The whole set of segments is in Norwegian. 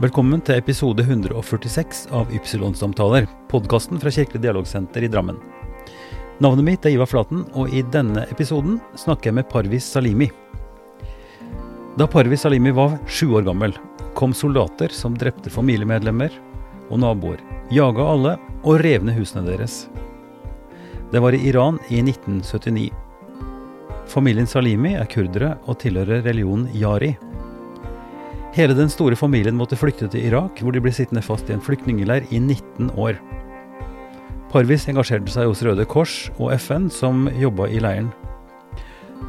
Velkommen til episode 146 av Ypsilon-samtaler, podkasten fra Kirkelig dialogsenter i Drammen. Navnet mitt er Ivar Flaten, og i denne episoden snakker jeg med Parvis Salimi. Da Parvis Salimi var sju år gammel, kom soldater som drepte familiemedlemmer og naboer, jaga alle og rev ned husene deres. Det var i Iran i 1979. Familien Salimi er kurdere og tilhører religionen yari. Hele den store familien måtte flykte til Irak, hvor de ble sittende fast i en flyktningleir i 19 år. Parvis engasjerte seg hos Røde Kors og FN, som jobba i leiren.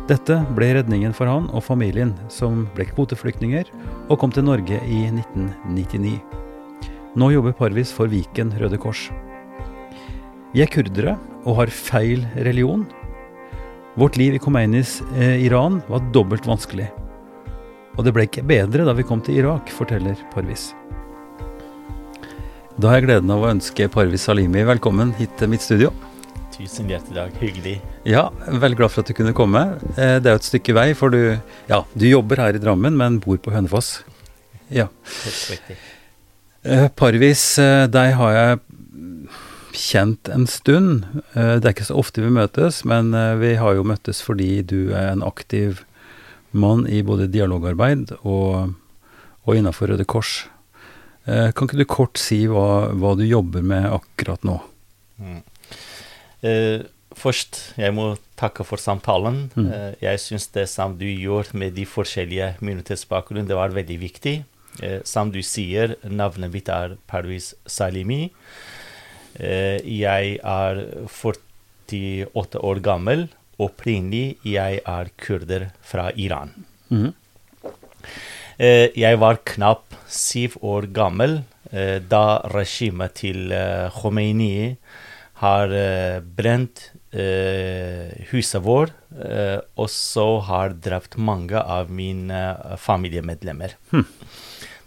Dette ble redningen for han og familien, som ble kvoteflyktninger og kom til Norge i 1999. Nå jobber Parvis for Viken Røde Kors. Vi er kurdere og har feil religion. Vårt liv i Khomeinis eh, Iran var dobbelt vanskelig. Og det ble ikke bedre da vi kom til Irak, forteller Parvis. Da har jeg gleden av å ønske Parvis Salimi velkommen hit til mitt studio. Tusen hjertelig takk. Hyggelig. Ja, veldig glad for at du kunne komme. Eh, det er jo et stykke vei, for du, ja, du jobber her i Drammen, men bor på Hønefoss. Ja. Helt riktig. Eh, Parvis, eh, deg har jeg kjent en stund. Det er ikke så ofte vi møtes, men vi har jo møttes fordi du er en aktiv mann i både dialogarbeid og, og innafor Røde Kors. Eh, kan ikke du kort si hva, hva du jobber med akkurat nå? Mm. Eh, først, jeg må takke for samtalen. Mm. Eh, jeg syns det som du gjør med de forskjellige minoritetsbakgrunnene, det var veldig viktig. Eh, som du sier, navnet mitt er Parvis Salimi. Eh, jeg er 48 år gammel opprinnelig jeg er kurder fra Iran. Mm. Jeg var knapt syv år gammel eh, da regimet til eh, Khomeini har brent huset vårt, og så har drept mange av mine familiemedlemmer. Mm.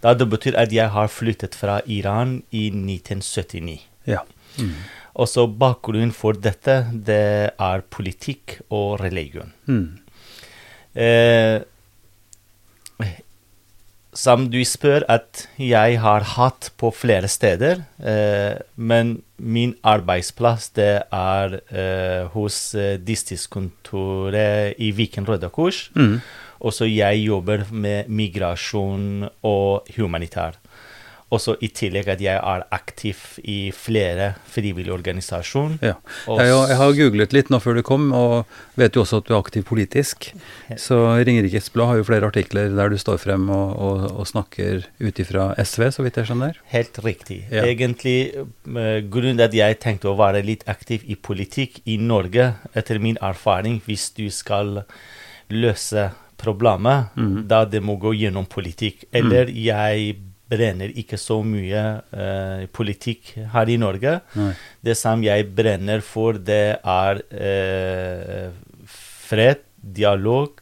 Da det betyr at jeg har flyttet fra Iran i 1979. Ja. Mm. Og så bakgrunnen for dette, det er politikk og religion. Mm. Eh, som du spør, at jeg har hatt på flere steder. Eh, men min arbeidsplass det er eh, hos eh, distriktskontoret i Viken Røde Kors. Mm. Også jeg jobber med migrasjon og humanitær. Også i tillegg at jeg er aktiv i flere frivillige organisasjoner. Ja. Jeg, jeg, har googlet litt nå før du kom, og vet jo også at du er aktiv politisk. Så Ringerikes Blad har jo flere artikler der du står frem og, og, og snakker ut ifra SV, så vidt jeg skjønner? Helt riktig. Ja. Egentlig uh, grunnen til at jeg tenkte å være litt aktiv i politikk i Norge, etter min erfaring, hvis du skal løse problemet, mm. da det må gå gjennom politikk. Eller mm. jeg brenner ikke så mye eh, politikk her i Norge. Nei. Det som jeg brenner for, det er eh, fred, dialog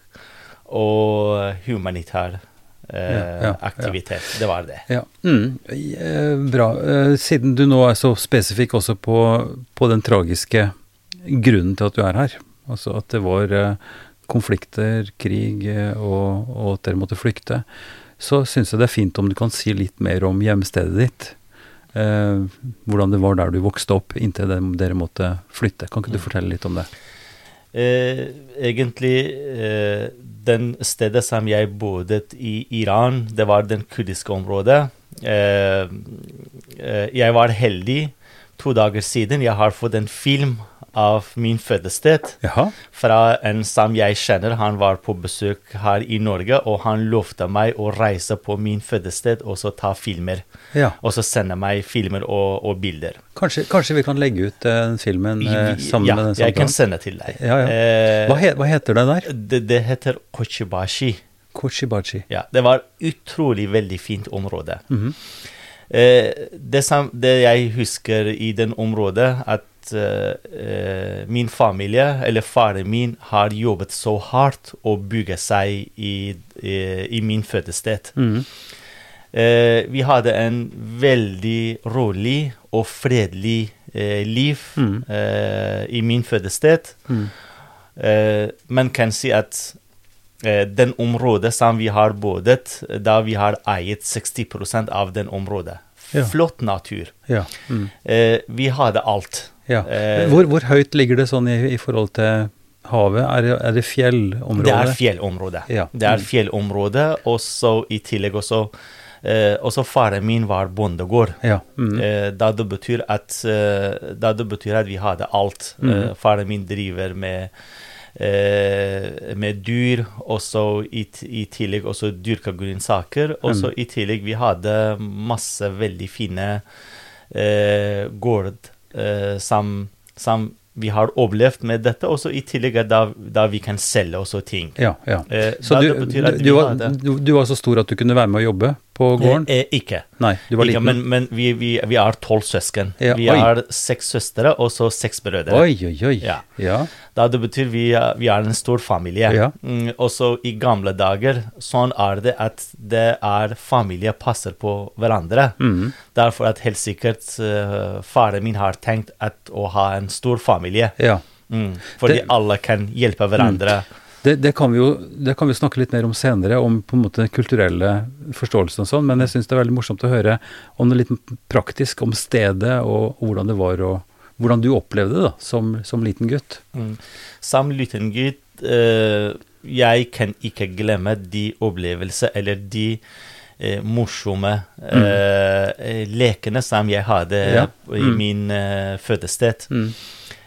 og humanitær eh, ja, ja, aktivitet. Ja. Det var det. Mm, bra. Siden du nå er så spesifikk også på, på, den tragiske grunnen til at du er her, altså at det var konflikter, krig og, og at dere måtte flykte så syns jeg det er fint om du kan si litt mer om hjemstedet ditt. Eh, hvordan det var der du vokste opp inntil dere måtte flytte. Kan ikke du mm. fortelle litt om det? Eh, egentlig eh, den stedet som jeg bodde i Iran, det var den kurdiske området. Eh, eh, jeg var heldig. To dager siden jeg har fått en film av min fødested. Jaha. Fra en som jeg kjenner. Han var på besøk her i Norge, og han lovte meg å reise på min fødested og så ta filmer. Ja. Og så sende meg filmer og, og bilder. Kanskje, kanskje, vi kan legge ut den uh, filmen uh, sammen ja, med den samtalen? Ja, jeg kan sende til deg. Ja, eh, hva, he, hva, heter det der? Det, det heter Kochibashi. Kochibashi. Ja, det var utrolig veldig fint område. Mm -hmm. Eh, det, det jeg husker i den området, at uh, min familie, eller faren min, har jobbet så hardt å bygge seg i, i, i min fødested. Mm. Eh, vi hadde en veldig rolig og fredelig eh, liv mm. i min fødested. Mm. man kan si at eh, den området som vi har bodet, da vi har eiet 60% av den området. Ja. Flott natur. Ja. Mm. Eh, vi hadde alt. ja. Eh, Hvor, hvor høyt ligger det sånn i, i forhold til havet? Er det, er det fjellområde? Det er fjellområde. Ja. Det er Mm. fjellområde, og så i tillegg også eh, Også faren min var bondegård. Ja. Mm. Eh, da det betyr at eh, Da det betyr at vi hadde alt. Mm. Eh, faren min driver med eh, med dyr, også i, i tillegg også dyrka grønnsaker. Og så i tillegg vi hadde masse veldig fine eh, gård eh, som, som vi har overlevd med dette, Også i tillegg da, da vi kan selge også ting. ja, ja. Eh, Så du, du, du, var, du, du var så stor at du kunne være med å jobbe på gården? Eh, eh, ikke. Nei, du var ikke liten? men men vi, vi, vi er tolv søsken. Ja, vi oi. er seks søstre og så seks brødre. Oi, oi, oi. Ja. ja. Da det betyr vi, vi er en stor familie. Ja. Mm, også i gamle dager, sånn er det at det er familie passer på hverandre. Mm. Derfor at helt sikkert uh, faren min har tenkt at å ha en stor familie. ja. Mm, fordi Det- alle kan hjelpe hverandre. Det, det, kan vi jo det kan vi snakke litt mer om senere, om på en måte den kulturelle forståelsen og sånn, men jeg syns det er veldig morsomt å høre om det litt praktisk, om stedet og, og hvordan det var, og hvordan du opplevde det da, som, som liten gutt. Mm. Som liten gutt, eh, jeg kan ikke glemme de opplevelser eller de eh, morsomme eh, lekene som jeg hadde Ja. i Mm. min eh, fødested. Mm.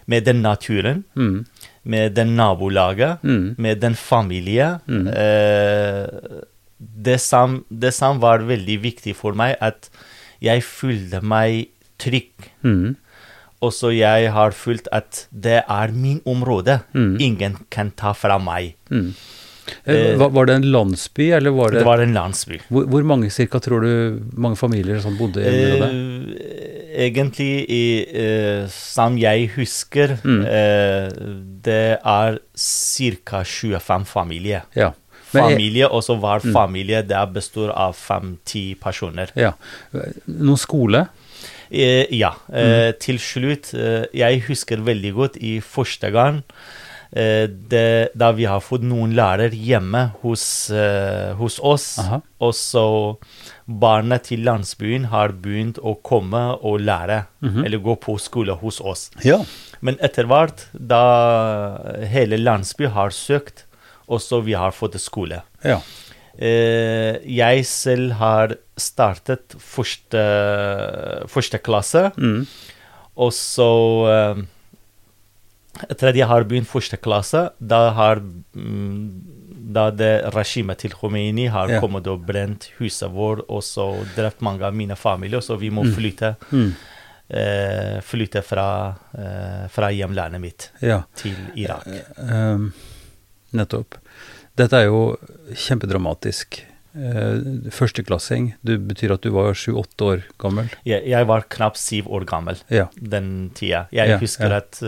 Med den naturen, Mm. Med den nabolaget, Mm. med den familie. Mm. Eh, det, som, det som var veldig viktig for meg, at jeg følte meg trygg. Mm. Også jeg har følt at det er min område. Mm. Ingen kan ta fra meg. Mm. Eh, var, var det en landsby, eller var det, Det var en landsby. hvor, hvor mange cirka tror du mange familier som bodde i området? Eh, egentlig, i, eh, som jeg husker, Mm. eh, det er ca. 25 familier. Ja. Eh, Familie, og så var Mm. familie det består av fem-ti personer. ja. Noen skole? Eh, ja. Eh, Mm. til slutt eh, Jeg husker veldig godt i første gang eh, det, da vi har fått noen lærere hjemme hos, eh, hos oss. Aha. Og så barna til landsbyen har begynt å komme og lære, Mhm. eller gå på skole hos oss. Ja. Men etter hvert, da hele landsbyen har søkt, også vi har fått skole. Ja. Eh, jeg selv har startet første, første klasse, Mm. og så eh, Etter at jeg har begynt første klasse, da har mm, da det regimet til Khomeini har Ja. kommet og brent huset vårt, og så drept mange av mine familier, så vi må Mm. flytte, Mm. Uh, flytte fra, uh, fra hjemlandet mitt ja. til Irak. Ehm, nettopp. Dette er jo kjempedramatisk. Uh, Førsteklassing, det betyr at du var sju-åtte år gammel. Jeg, jeg var knapt syv år gammel. Ja. den tida. Jeg Ja, husker ja. at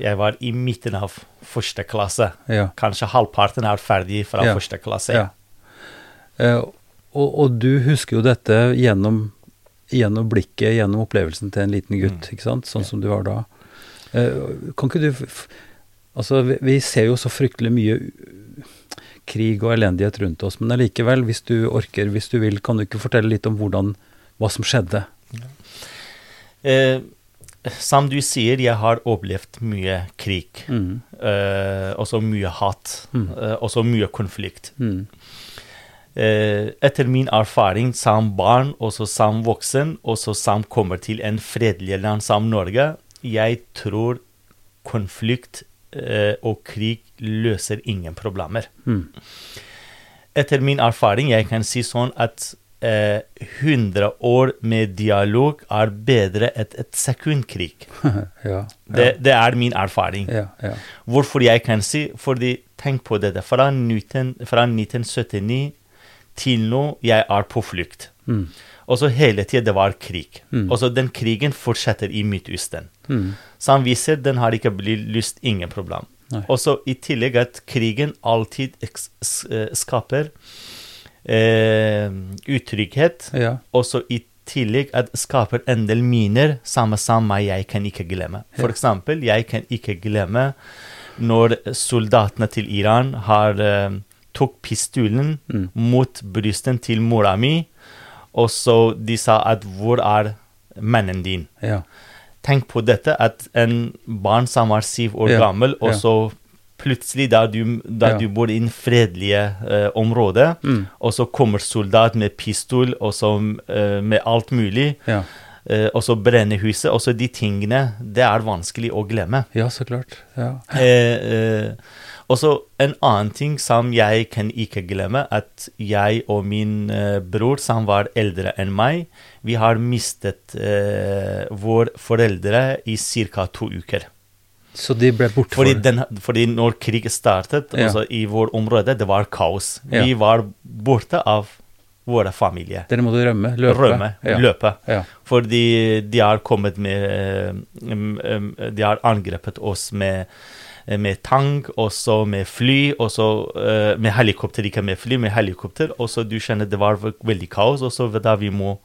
jeg var i midten av første klasse. Ja. Kanskje halvparten er ferdig fra Ja, første klasse. ja. Eh, og, og du husker jo dette gjennom, gjennom blikket, gjennom opplevelsen til en liten gutt, Mm. ikke sant? Sånn Ja. som du var da. Eh, kan ikke du Altså, vi, vi ser jo så fryktelig mye krig og elendighet rundt oss, men allikevel, hvis du orker, hvis du vil, kan du ikke fortelle litt om hvordan, hva som skjedde? Eh, som du sier, jeg har opplevd mye krig. Mm. Eh, også mye hat. Mm. eh, også mye konflikt. Mm. Eh, etter min erfaring som barn, også som voksen, også som kommer til en fredelig land som Norge, jeg tror konflikt eh, og krig løser ingen problemer. Mm. Etter min erfaring, jeg kan si sånn at 100 år med dialog er bedre enn et sekundkrig. ja. Det, det er min erfaring. ja, ja. Hvorfor jeg kan si Fordi tenk på dette. Fra, 19, fra 1979 til nå jeg er på flukt. Mm. Og så hele tiden det var krig. Mm. Og så den krigen fortsetter i Midtøsten. Mm. Som vi ser, den har ikke blitt lyst ingen problem. Og så i tillegg at krigen alltid eh, skaper eh, utrygghet. Ja. Og så i tillegg at skaper en del miner samme som meg, jeg kan ikke glemme. For eksempel, jeg kan ikke glemme når soldatene til Iran har eh, tok pistolen Mm. mot brysten til mora mi, og så de sa at 'hvor er mannen din'? Ja. Tenk på dette, at en barn som var syv år Ja, gammel, og så plutselig, da du, der Ja. du bor i en fredelige eh, område, Mm. og så kommer soldat med pistol og så eh, med alt mulig, Ja. eh, og så brenner huset, og så de tingene, det er vanskelig å glemme. ja, så klart. Ja. Eh, eh, og så en annen ting som jeg kan ikke glemme, at jeg og min eh, bror, som var eldre enn meg, vi har mistet våre vår foreldre i ca. to uker. Så de ble borte Fordi, den, fordi når krig startet, Ja. altså i vår område, det var kaos. Ja. Vi var borte av våre familier. Dere måtte rømme? Løpe? Rømme, Ja. løpe. Fordi de har kommet med eh, De har angrepet oss med, eh, med tang, og så med fly, og så eh, med helikopter, ikke med fly, med helikopter. Og så du kjenner det var veldig kaos, og så da vi må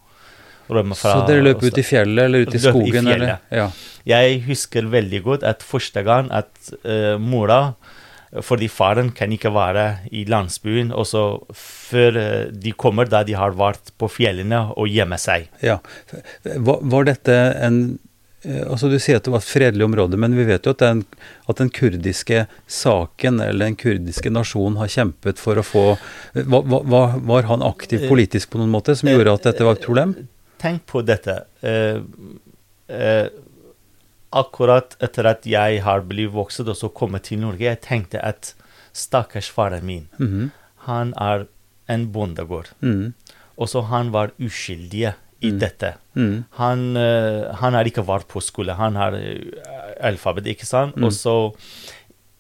rømme fra Så dere løp ut i fjellet eller ut i skogen? i eller? Ja. Jeg husker veldig godt at første gang at uh, mora fordi faren kan ikke være i landsbyen, og så før eh, de kommer, da de har vært på fjellene og gjemme seg. ja. Var, var dette en eh, Altså Du sier at det var et fredelig område, men vi vet jo at den, at den kurdiske saken, eller den kurdiske nasjonen, har kjempet for å få Var, var, var han aktiv politisk på noen måte, som gjorde at dette var et problem? Tenk på dette. Eh, eh, akkurat etter at jeg har blitt vokst og så kommet til Norge, jeg tenkte at stakkars faren min, Mhm. han er en bondegård. Mm. Og så han var uskyldig i Mm. dette. Mhm. Han, eh, han har ikke vært på skole, han har eh, alfabet, ikke sant? Mm. Og så,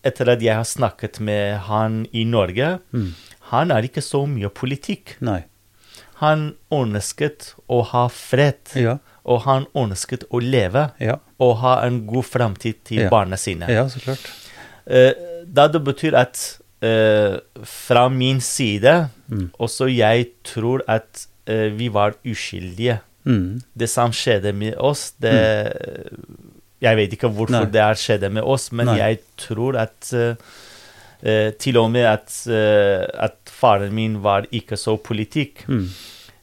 etter at jeg har snakket med han i Norge, Mhm. han er ikke så mye politikk. Nei. Han ønsket å ha fred, Ja. og han ønsket å leve Ja. og ha en god framtid til Ja. barna sine. Ja, så klart. Eh, da det betyr at eh, fra min side, Mm. også jeg tror at eh, vi var uskyldige. Mm. Det som skjedde med oss, det Jeg vet ikke hvorfor Nei. det har skjedd med oss, men Nei. jeg tror at eh, eh, Til og med at, eh, at faren min var ikke så politikk. Mm.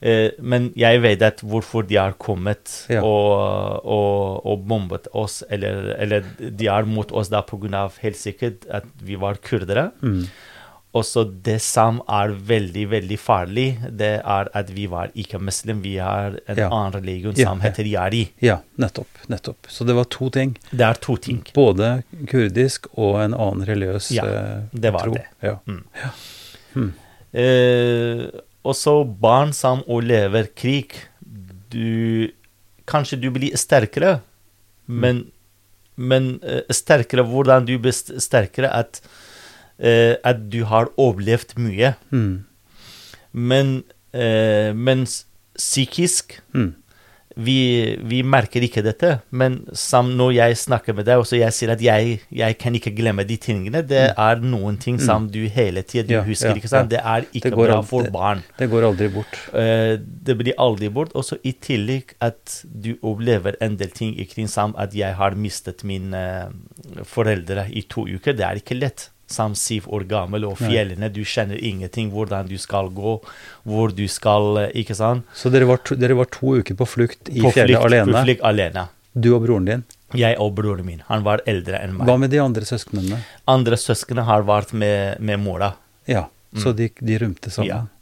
Eh, men jeg vet at hvorfor de har kommet Ja. og, og, og bombet oss, eller, eller de er mot oss da av helt sikkert at vi var kurdere. Mhm. Og så det som er veldig, veldig farlig, det er at vi var ikke muslim. Vi har en Ja. annen religion som ja. heter yari. Ja, nettopp. Nettopp. Så det var to ting. Det er to ting. Både kurdisk og en annen religiøs tro. Ja, eh, det var tro. det. Ja. Eh, også barn som overlever krig. Du Kanskje du blir sterkere, men, men eh, sterkere Hvordan du blir sterkere at, eh, at du har overlevd mye. Mm. Men eh, mens psykisk Mm. vi, vi merker ikke dette, men når jeg snakker med deg, og så jeg sier at jeg, jeg kan ikke glemme de tingene, det er noen ting som du hele tiden. Ja, husker, ja, ikke sant? ja. Det er ikke det bra for det- barn. Det går aldri bort. Eh, det blir aldri bort. Og så i tillegg at du opplever en del ting ikring som at jeg har mistet mine foreldre i to uker. Det er ikke lett. Som syv år gammel og fjellene, du kjenner ingenting hvordan du skal gå, hvor du skal eh, Ikke sant? Så dere var, to, dere var to uker på flukt i På fjellet flukt- alene? På flukt alene. Du og broren din. Jeg og broren min. Han var eldre enn meg. Hva med de andre søsknene? Andre søsknene har vært med, med mora. Ja, så de, de rømte sammen? Mm. Ja.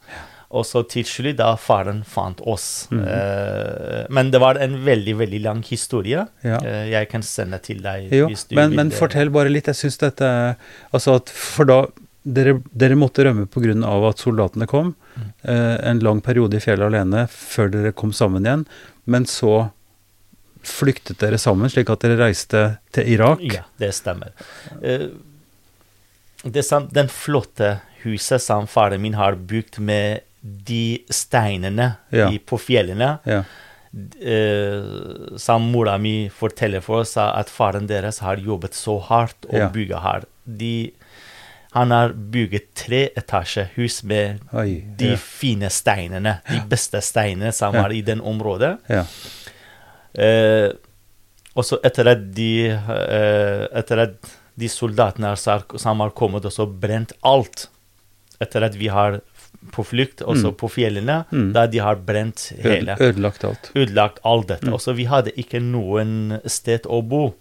Og så til slutt, da faren fant oss. Mm -hmm. uh, men det var en veldig, veldig lang historie. Ja. Uh, jeg kan sende til deg Jo, hvis du men, vil. men fortell bare litt. Jeg syns dette Altså at For da Dere, dere måtte rømme pga. at soldatene kom. Mm. Uh, en lang periode i fjellet alene før dere kom sammen igjen. Men så flyktet dere sammen, slik at dere reiste til Irak. Ja, det stemmer. Det er sant, den flotte huset som faren min har bygd med de steinene Ja. i, på fjellene Ja. eh, Som mora mi forteller for oss, at faren deres har jobbet så hardt og Ja. bygget her. De, han har bygget tre etasjehus med Oi, de ja. fine steinene, de beste steinene som er i den området. Ja. Eh, og så etter at de eh, Etter at de soldatene som har kommet og så brent alt etter at vi har på flukt, også Mm. på fjellene, Mm. da de har brent hele. Ødelagt alt. Ødelagt alt dette. Mm. Og så vi hadde ikke noen sted å bo.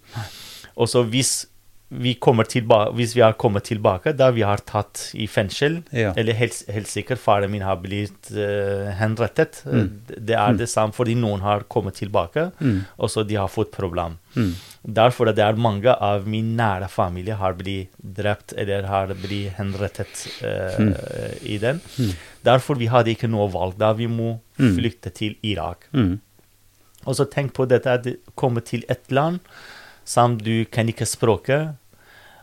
Og så hvis vi hvis vi har kommet tilbake, da vi har tatt i fengsel, Ja. eller helt, helt sikkert faren min har blitt uh, henrettet, Mm. det er Mm. det samme fordi noen har kommet tilbake, Mm. og så de har fått problem. Mm. Derfor det er mange av min nære familie har blitt drept eller har blitt henrettet uh, Mm. i den. Mm. Derfor vi hadde ikke noe valg. Da vi må Mm. flykte til Irak. Mm. Og så tenk på dette at du kommer til et land som du kan ikke språket,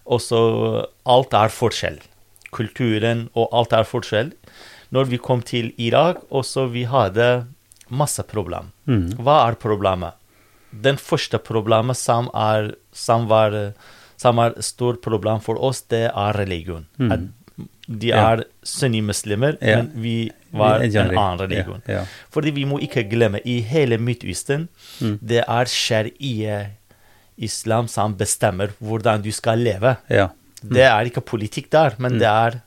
og så alt er forskjell. Kulturen og alt er forskjell. Når vi kom til Irak, og så vi hadde masse problem. Mm. Hva er problemet? Den første problemet som er som var som er stort problem for oss, det er religion. Mm. At de Ja. er sunnimuslimer, Ja. men vi var En en annen religion. Ja. Ja. Fordi vi må ikke glemme, i hele Midtøsten, Mm. det er sharia-islam som bestemmer hvordan du skal leve. ja. Det er ikke politikk der, men Mm. det er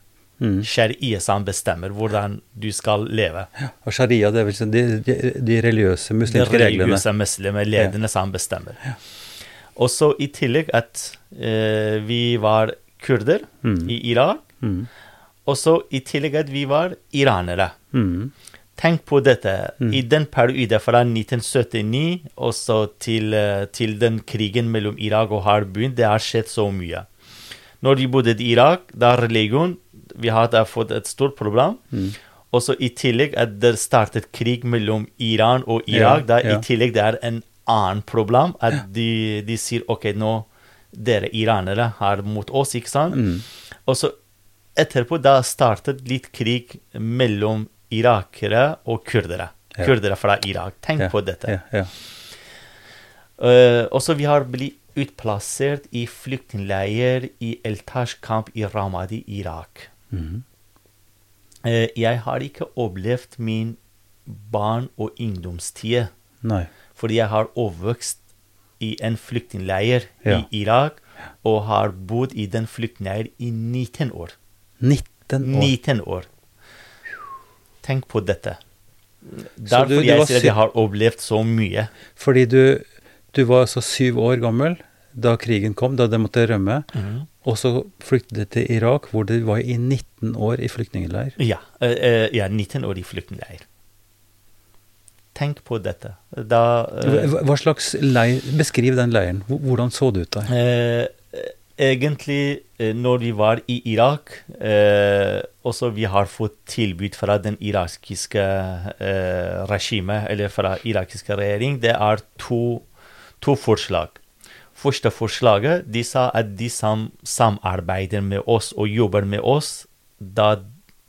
Mm. sharia som bestemmer hvordan du skal leve. Og sharia, det er vel sånn de, de, de religiøse muslimske reglene. De religiøse muslimer, lederne som bestemmer. Og så i tillegg at eh, vi var kurder Mm. i Irak, Mm. og så i tillegg at vi var iranere. Mm. Tenk på dette. Mm. I den perioden fra 1979 og så til, eh, til den krigen mellom Irak og har begynt, det har skjedd så mye. Når vi bodde i Irak, da religion Vi har fått et stort problem. Mm. Og så i tillegg at det startet krig mellom Iran og Irak. Ja, ja. i tillegg det er en annen problem. At de, de sier OK, nå dere iranere har mot oss, ikke sant? Mm. Og så etterpå da startet litt krig mellom irakere og kurdere. Ja. Kurdere fra Irak. Tenk Ja, på dette. Ja, ja. Eh, og så vi har blitt utplassert i flyktningleir i Eltash-kamp i Ramadi, Irak. Mm. Eh, jeg har ikke opplevd min barn- og ungdomstid, Nei. fordi jeg har overvokst i en flyktningleir Ja. i Irak, og har bodd i den flyktningleiren i 19 år. 19 år. 19 år. Tenk på dette. Derfor du- du jeg sier at jeg har opplevd så mye. Fordi du, du var altså syv år gammel da krigen kom, da de måtte rømme. Og så flyktet de til Irak, hvor de var i 19 år i flyktningleir. Ja, eh, eh, ja 19 år i flyktningleir. Tenk på dette. Da eh, Hva slags leir Beskriv den leiren. Hvordan så det ut der? Egentlig, når vi var i Irak eh, Også vi har fått tilbud fra den irakiske eh, regimet, eller fra irakiske regjering, det er to, to forslag. Første forslaget, de sa at de som samarbeider med oss og jobber med oss, da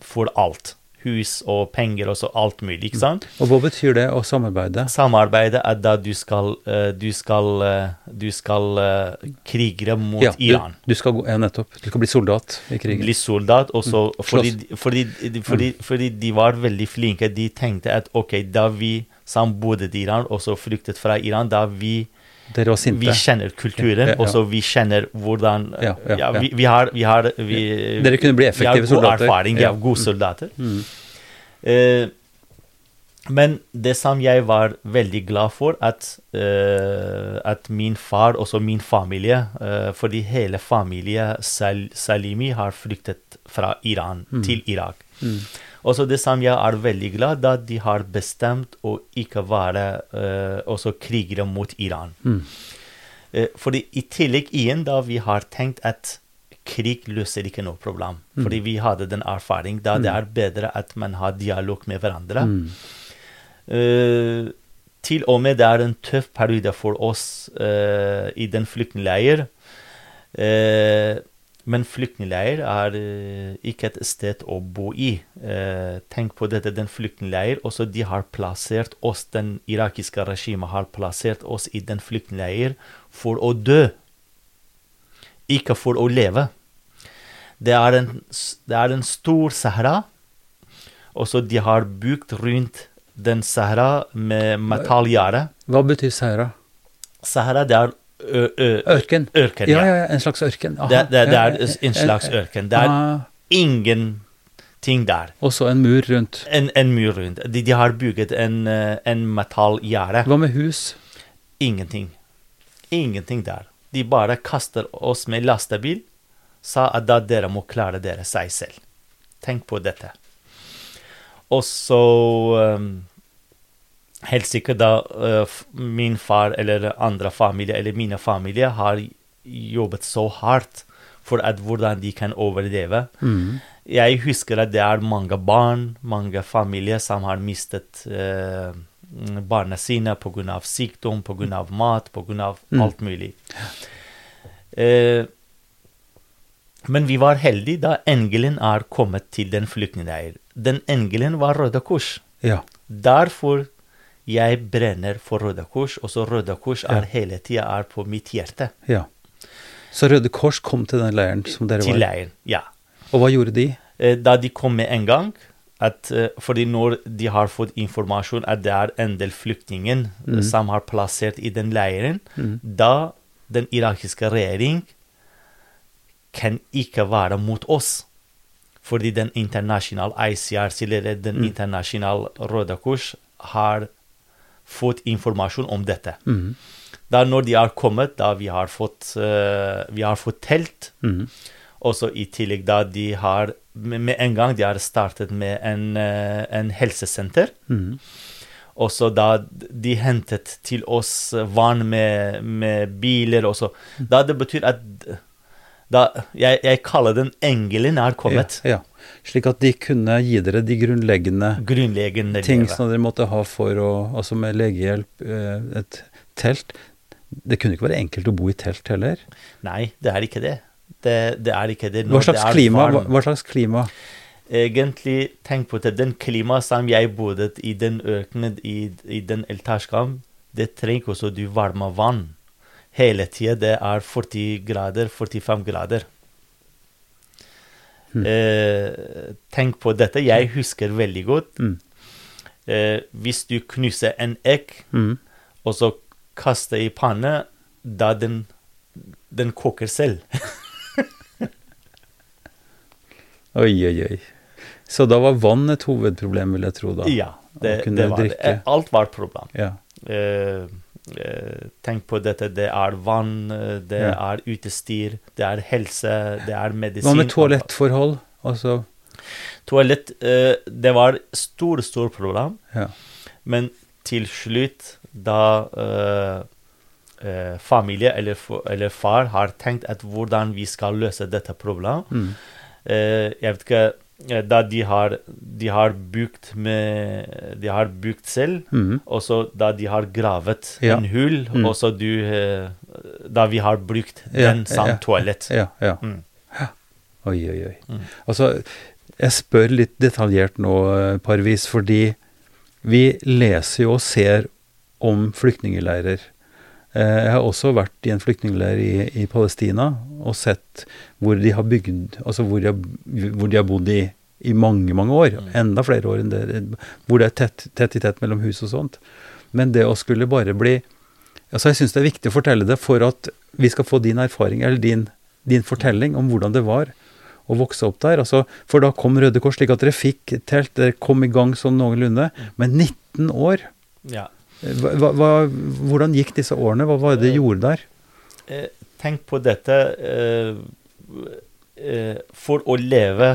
får alt. Hus og penger og så alt mulig, ikke sant? Og hva betyr det å samarbeide? Samarbeide er da du skal, eh, du skal, eh, du skal eh, krigere mot Ja, du, Iran. du skal gå, ja, nettopp. Du skal bli soldat i krigen. Bli soldat, og så Mm, fordi, slåss. fordi, de- fordi, fordi de var veldig flinke. De tenkte at ok, da vi som bodde i Iran, og så flyktet fra Iran, da vi. Vi kjenner kulturen, Ja, og så vi kjenner hvordan Ja, ja, ja. vi, vi har, vi har vi, Dere kunne bli effektive Vi har god soldater. erfaring, Ja. har gode soldater. Mm. Uh, men det som jeg var veldig glad for, at, uh, at min far, også min familie uh, Fordi hele familien Sal Salimi har flyktet fra Iran Mm. til Irak. Mm. Også det som jeg er veldig glad da de har bestemt å ikke være uh, også krigere mot Iran. Mm. Uh, fordi i tillegg igjen da vi har tenkt at krig løser ikke noe problem. Mm. Fordi vi hadde den erfaring da det er bedre at man har dialog med hverandre. Mm. Uh, til og med det er en tøff periode for oss uh, i den flyktningleir. Eh, men flyktningleir er eh, ikke et sted å bo i. Eh, tenk på dette, den flyktningleir. Også de har plassert oss, den irakiske regimet har plassert oss i den flyktningleir for å dø. Ikke for å leve. Det er en, det er en stor Sahara. Også de har bygd rundt den Sahara med metallgjerde. Hva betyr Sahara? Sahara det er Ørken. ørken. Ja, Ja. en slags ørken. Aha. Det, det, det er en slags ørken. Det er Ah, ingenting der. og så en mur rundt. En, en mur rundt. De, de har bygget en, en metallgjerde. Hva med hus? Ingenting. Ingenting der. De bare kaster oss med lastebil, sa at da dere må klare dere seg selv. Tenk på dette. Og så um, Helt sikkert da uh, min far eller andre familie eller mine familier har jobbet så hardt for at hvordan de kan overleve. Mm. Jeg husker at det er mange barn, mange familier som har mistet uh, barna sine pga. sykdom, pga. mat, pga. Mm. alt mulig. Uh, men vi var heldige da engelen er kommet til den flyktningleiren. Den engelen var Røde Kors. Ja. Derfor jeg brenner for Røde Kors, og så Røde Kors er Ja. hele tida er på mitt hjerte. ja. Så Røde Kors kom til den leiren som dere Til var i. leiren. Ja. Og hva gjorde de? Eh, da de kom med en gang at, eh, fordi når de har fått informasjon at det er en del flyktninger mm. som har plassert i den leiren, da den irakiske regjering kan ikke være mot oss. Fordi den internasjonale ICRC, eller den internasjonale Røde Kors, har fått informasjon om dette. Mm. Da når de har kommet, da vi har fått, uh, vi har fått telt, Mm. også i tillegg da de har med en gang de har startet med en, uh, en helsesenter. Mm. Også da de hentet til oss vann med, med biler også. Da det betyr at da, jeg, jeg kaller den engelen er kommet. Ja, ja. Slik at de kunne gi dere de grunnleggende Grunnleggende ting som dere måtte ha for å Altså med legehjelp, eh, et telt. Det kunne ikke være enkelt å bo i telt heller. Nei, det er ikke det. Det, det er ikke det. Hva slags, det er klima? Hva, hva slags klima? Egentlig, tenk på det. Den klimaet som jeg bodde i den ørkenen, i, i den Eltashkam, det trenger også du varme vann. Hele tida det er 40 grader, 45 grader. Eh, tenk på dette. Jeg husker veldig godt. Mm. Eh, hvis du knuser en egg, Mm. og så kaster i panne, da den, den koker selv. Oi, oi, oi. Så da var vann et hovedproblem, vil jeg tro da. Ja, det, det var drikke. Alt var et problem. Ja. Eh, tenk på dette. Det er vann, eh, det Ja. er utestyr, det er helse, det er medisin. Hva med toalettforhold? Altså, Toalett, eh, det var stor, stor problem. ja. Men til slutt, da eh, eh, familie eller, eller far har tenkt at hvordan vi skal løse dette problemet Mm. eh, Jeg vet ikke eh, Da de har, de har bygd med De har bygd selv. mm. Og så da de har gravet Ja. en hull, Mm. og så du eh, Da vi har brukt Ja, den som ja, toalett. Ja, ja. Mm. Oi, oi, oi. Mm. Altså, jeg spør litt detaljert nå, eh, Parvis, fordi vi leser jo og ser om flyktningeleirer. Eh, Jeg har også vært i en flyktningleir i, i Palestina og sett hvor de har bygd Altså hvor de har, hvor de har bodd i, i mange, mange år. Mm. Enda flere år enn det. Hvor det er tett, tett i tett mellom hus og sånt. Men det å skulle bare bli Altså, jeg syns det er viktig å fortelle det for at vi skal få din erfaring, eller din, din fortelling om hvordan det var å vokse opp der. Altså, for da kom Røde Kors, slik at dere fikk telt, dere kom i gang sånn noenlunde. Men 19 år, Ja. Hva, hva, hvordan gikk disse årene? Hva var det de gjorde der? Eh, tenk på dette eh, eh, For å leve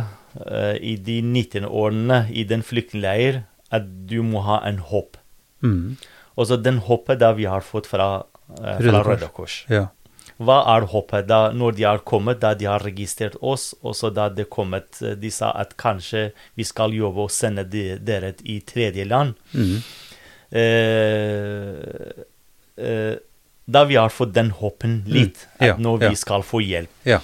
eh, i de 19 årene i den flyktningleir, at du må ha en håp. Mm. Og den håpet da vi har fått fra, eh, fra. Røde Kors. Ja. Hva er håpet da når de har kommet, da de har registrert oss, og så da det kommet, eh, de sa at kanskje vi skal jobbe og sende de, dere i tredje land. Mm. Eh, eh, da vi har fått den håpen litt, Mm. Ja, at nå ja. vi skal få hjelp. ja.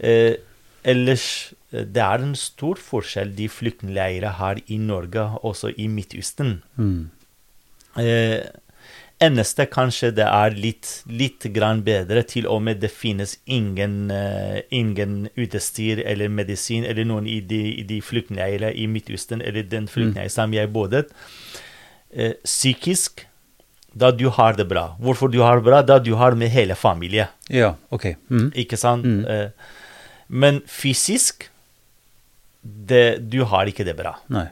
Eh, ellers, det er en stor forskjell de flyktningleirene her i Norge, også i Midtøsten. Mm. Eh, eneste kanskje det er litt, litt grann bedre, til og med det finnes ingen, uh, ingen utstyr eller medisin eller noen i de, i de flyktningleirene i Midtøsten eller den flyktningleiren som jeg bodde. Eh, psykisk Da du har det bra. Hvorfor du har det bra? Da du har med hele familien. Ja, ok. Mm. Ikke sant? Eh, men fysisk det, Du har ikke det bra. Nei.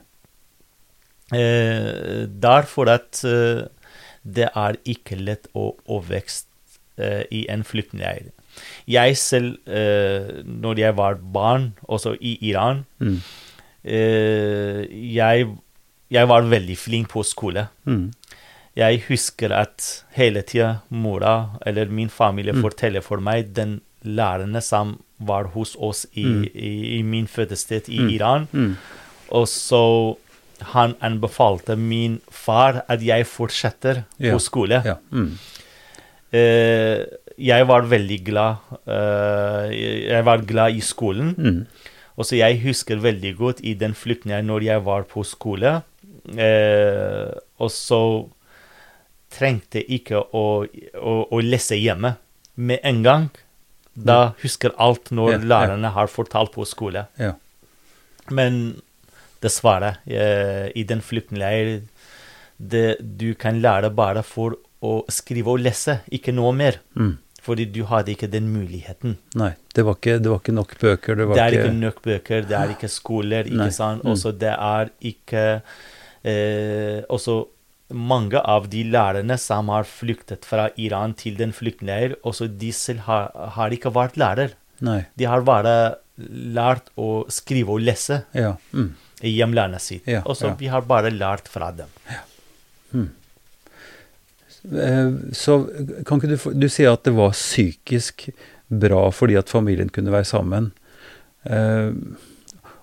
Eh, derfor at eh, det er ikke lett å oppvekst eh, i en flyktningleir. Jeg selv, eh, når jeg var barn, også i Iran Mm. eh, jeg, jeg var veldig flink på skole. Mm. Jeg husker at hele tida mora eller min familie forteller for meg den lærerne som var hos oss i, i, i min fødested i Iran. Mm. Og så han anbefalte min far at jeg fortsetter Ja. på skole. Ja. Mm. Eh, jeg var veldig glad eh, Jeg var glad i skolen. Mm. Og så jeg husker veldig godt i den flyktningen når jeg var på skole. Eh, og så trengte ikke å, å, å lese hjemme med en gang. Da husker alt når Ja, ja. lærerne har fortalt på skole. Ja. Men dessverre, eh, i den flyktningleiren Du kan lære bare for å skrive og lese, ikke noe mer. Mm. Fordi du hadde ikke den muligheten. Nei, det var, ikke, det var ikke nok bøker. Det var Det er ikke ikke nok bøker, det er ikke skoler, ikke sant. Mm. Også det er ikke Også mange av de lærerne som har flyktet fra Iran til den flyktningleir, også de selv har, har ikke vært lærer. Nei. De har bare lært å skrive og lese Ja. Mm. i hjemlandet sitt. Ja, og så ja. vi har bare lært fra dem. Mm. Så kan ikke du Du sier at det var psykisk bra fordi at familien kunne være sammen. Eh,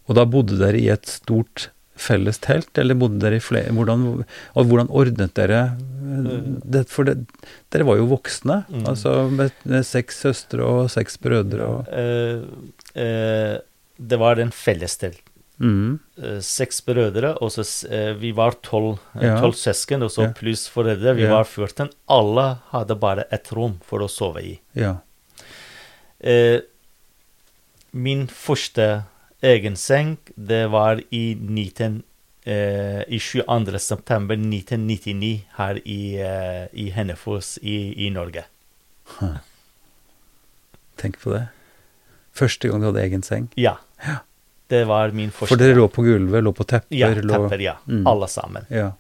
Og da bodde dere i et stort felles telt, eller bodde dere i flere Hvordan, og hvordan ordnet dere eh, det? For det, dere var jo voksne, Mm. altså med, med seks søstre og seks brødre og uh, uh, det var en fellestelt. mm, Uh, seks brødre, og så vi var tolv Ja. tolv søsken, og så Ja. pluss foreldre. Vi Ja. var 14. Alle hadde bare ett rom for å sove i. Ja. Min første egen seng, det var i 19... Eh, I 22. september 1999 her i, eh, i Hennefoss i, i Norge. Tenk på det. Første gang du hadde egen seng. Ja. Det var min første For dere lå på gulvet, lå på tepper? Ja, lå, tepper, ja. Mm. Alle sammen. Ja.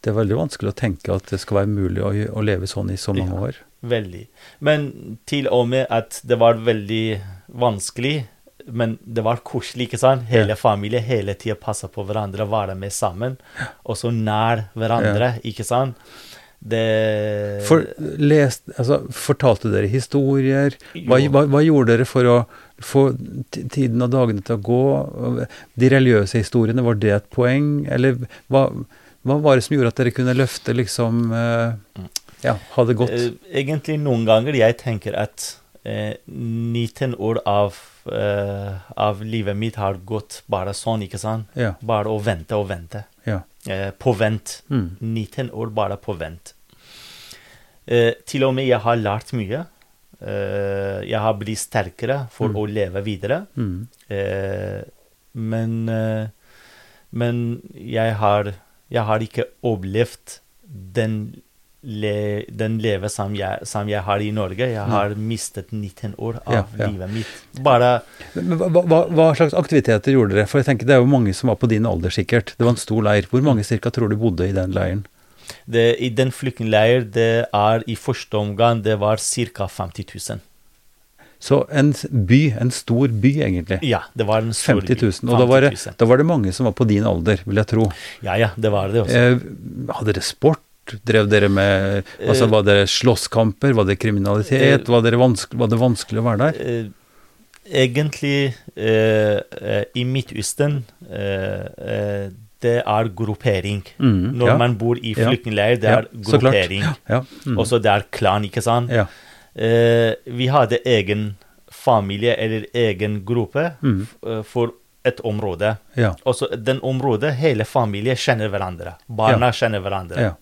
Det er veldig vanskelig å tenke at det skal være mulig å, å leve sånn i så mange Ja. år. Veldig. Men til og med at det var veldig vanskelig, men det var koselig, ikke sant? Hele Ja. familien hele tida passa på hverandre, være med sammen, og så nær hverandre, ikke sant? Det For, lest, altså, fortalte dere historier? Hva, hva, hva gjorde dere for å få tiden og dagene til å gå? De religiøse historiene, var det et poeng? Eller hva, hva var det som gjorde at dere kunne løfte liksom eh, Ja, ha det godt? Eh, Egentlig noen ganger jeg tenker at eh, 19 år av, eh, av livet mitt har gått bare sånn, ikke sant? Ja. Bare å vente og vente. ja. Eh, på vent. Mm. 19 år bare på vent. Eh, til og med jeg har lært mye. Eh, jeg har blitt sterkere for Mm. å leve videre. Mm. Eh, men eh, men jeg har, jeg har ikke opplevd den, le, den livet som jeg, som jeg har i Norge. Jeg har mistet 19 år av Ja, ja. livet mitt. Bare Men hva, hva, hva slags aktiviteter gjorde dere? For jeg tenker Det er jo mange som var på din alder, sikkert. Det var en stor leir. Hvor mange cirka tror du bodde i den leiren? det, I den flyktningleiren det er i første omgang det var ca. 50 000. Så en by, en stor by egentlig. Ja, det var en stor 50 000. by. Og da var, det, da var det mange som var på din alder, vil jeg tro. Ja, ja, det var det også. Eh, hadde dere sport? Drev dere med altså, Eh, Var det slåsskamper? Var det kriminalitet? eh, var, dere vanske, var det vanskelig å være der? Eh, egentlig eh, i Midtøsten eh, det er gruppering. Mm, Når ja, man bor i Ja. flyktningleir, det Ja, er gruppering. ja, mm, Og så det er klan, ikke sant? Ja, Eh, vi hadde egen familie eller egen gruppe Mm. eh, for et område. ja, Også den området, hele familien kjenner hverandre. Barna kjenner hverandre. ja.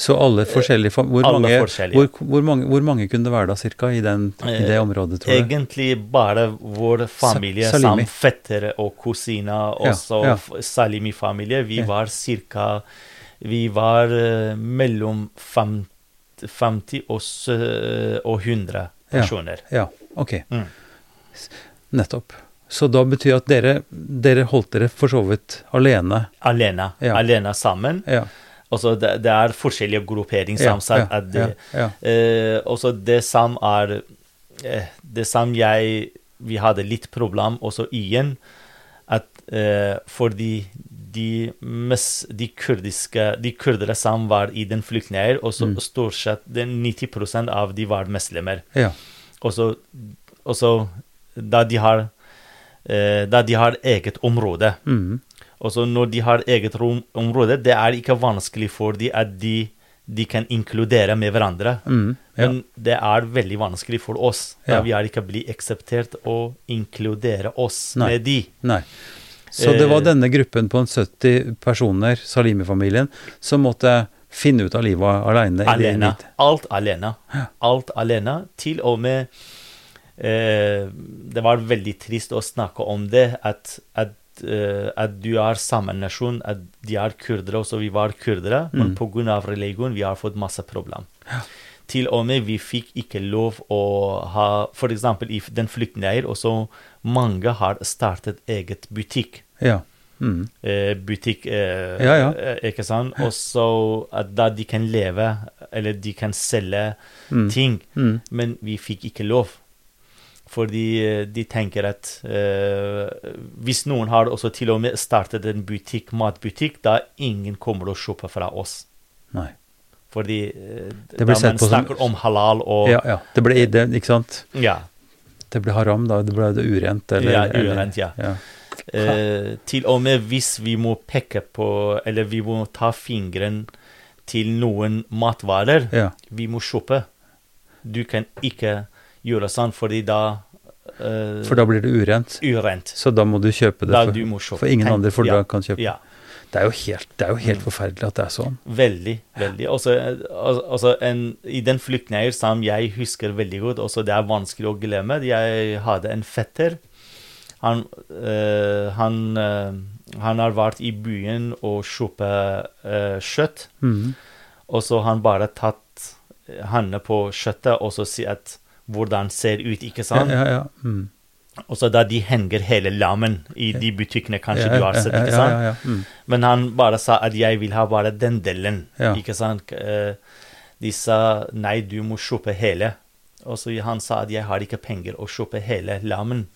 Så alle forskjellige fam- hvor, Alle mange, forskjellige. hvor, hvor, mange, hvor mange kunne det være da, cirka, i, den, i det Eh, området, tror du? Egentlig bare vår familie, Sa- samt fettere og kusiner, også ja. ja. Salimi-familie. Vi Ja. var cirka Vi var uh, mellom fem, 50 og, 100 personer. Ja, ok. Mm. Nettopp. Så da betyr at dere, dere holdt dere for så vidt alene. Alene. Ja. Alene sammen. Ja. Altså det, det er forskjellige grupperinger Ja, ja, det, ja, ja. Eh, også det som er eh, Det som jeg Vi hadde litt problem også igjen, at eh, fordi de, mest, de kurdiske De kurdere som var i den flyktningleiren, og så Mm. stort sett 90% av de var muslimer. ja. Og så da de har eh, Da de har eget område. Mm. Og så når de har eget rom, område, det er ikke vanskelig for dem at de, de kan inkludere med hverandre. Mm, Ja. Men det er veldig vanskelig for oss. Da Ja. vi har ikke blitt akseptert å inkludere oss Nei. med de. Nei. Så det var Eh, denne gruppen på en 70 personer, Salimi-familien, som måtte finne ut av livet alene? Alene. Alt alene. Alt alene. Til og med eh, Det var veldig trist å snakke om det, at, at, eh, at du er samme nasjon, at de er kurdere, også vi var kurdere, men Mm. pga. religion vi har fått masse problem. Til og med vi fikk ikke lov å ha F.eks. i den flyktningleiren også mange har startet eget butikk. Ja. Mhm. Eh, butikk, eh, Ja, ja. eh, ikke sant? Og så at da de kan leve, eller de kan selge Mm. ting. Mm. Men vi fikk ikke lov. Fordi de tenker at eh, hvis noen har også til og med startet en butikk, matbutikk, da ingen kommer å kjøpe fra oss. Nei. Fordi eh, da man snakker som- om halal og Ja, ja. Det ble det, ikke sant? ja. Det ble haram, da. Det ble det urent, eller Ja, urent, ja. ja. Eh, til og med hvis vi må peke på Eller vi må ta fingeren til noen matvarer, ja. vi må kjøpe. Du kan ikke gjøre sånn, fordi da eh, For da blir det urent. Urent. Så da må du kjøpe det for, du kjøpe. for ingen andre for ja, da kan kjøpe. Ja. Det er jo helt, det er jo helt Mm. forferdelig at det er sånn. Veldig, veldig. Også, al- altså en, I den flyktningleiren som jeg husker veldig godt, også det er vanskelig å glemme Jeg hadde en fetter. Han, øh, han, øh, han har vært i byen og kjøpt øh, kjøtt. Mm. Og så har han bare tatt hendene på kjøttet og så si at hvordan ser ut, ikke sant? ja, ja. Mhm. Og så da de henger hele lammen i de butikkene, kanskje ja, du har sett, ikke sant? Ja, ja, mm. Men han bare sa at jeg vil ha bare den delen. Ikke sant? Eh, De sa nei, du må kjøpe hele. Og så han sa at jeg har ikke penger å kjøpe hele lammen.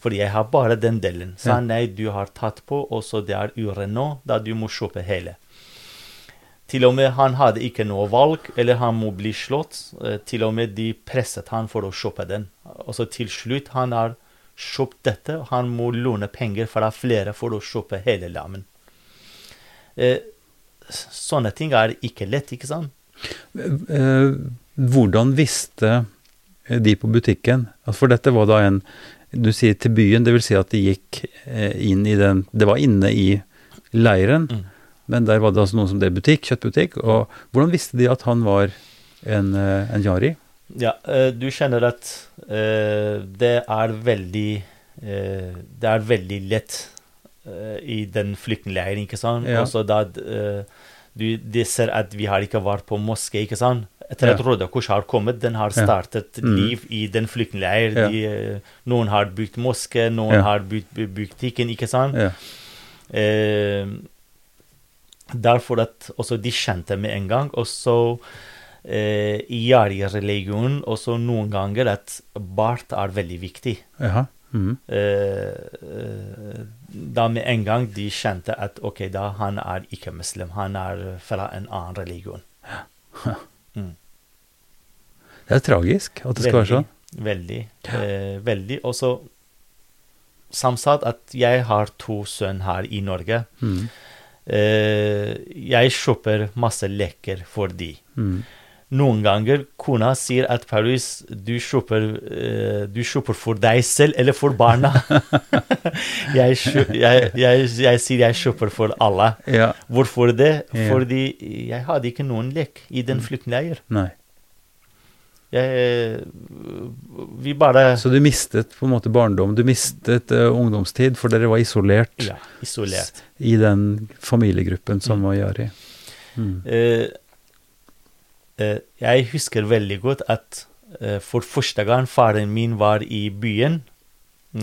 Fordi jeg har bare den delen. Ja. han nei, du har tatt på, og så det er uren nå, da du må kjøpe hele. Til og med han hadde ikke noe valg, eller han må bli slått. Eh, Til og med de presset han for å kjøpe den. Og så til slutt han har kjøpt dette, og han må låne penger fra flere for å kjøpe hele lammen. Eh, sånne ting er ikke lett, ikke sant? Eh, hvordan visste de på butikken Altså, For dette var da en Du sier til byen, det vil si at de gikk eh, inn i den Det var inne i leiren, Mm. men der var det altså noen som drev butikk, kjøttbutikk. Og hvordan visste de at han var en, eh, en jari? Ja, eh, du kjenner at eh, det er veldig eh, Det er veldig lett eh, i den flyktningleiren, ikke sant? Ja. Også da eh, du, de ser at vi har ikke vært på moské, ikke sant? Etter at Ja. Røde Kors har kommet, den har Ja. startet Mm. liv i den flyktningleiren. Ja. De, eh, Noen har bygd moské, noen Ja. har bygd bu- butikken, ikke sant? Ja. Eh, derfor at også de kjente med en gang. Og så eh, i jari-religionen også noen ganger at bart er veldig viktig. Jaha. Mm. Eh, eh, da med en gang de kjente at ok, da han er ikke muslim, han er fra en annen religion. Mm. Det er tragisk at det skal være sånn. Veldig. Eh, veldig. Og så som sagt at jeg har to sønner her i Norge. Mm. Eh, jeg kjøper masse leker for de. Mhm. Noen ganger kona sier at Paris, du shopper, eh, du shopper for deg selv eller for barna. jeg, jeg, jeg, jeg sier jeg shopper for alle. Ja. Hvorfor det? Ja. Fordi jeg hadde ikke noen lek i den flyktningleiren. Nei. Jeg, vi bare Så du mistet på en måte barndom, du mistet uh, ungdomstid, for dere var isolert ja, isolert. i den familiegruppen som var Jari. Mm. Eh, eh, jeg husker veldig godt at eh, for første gang faren min var i byen,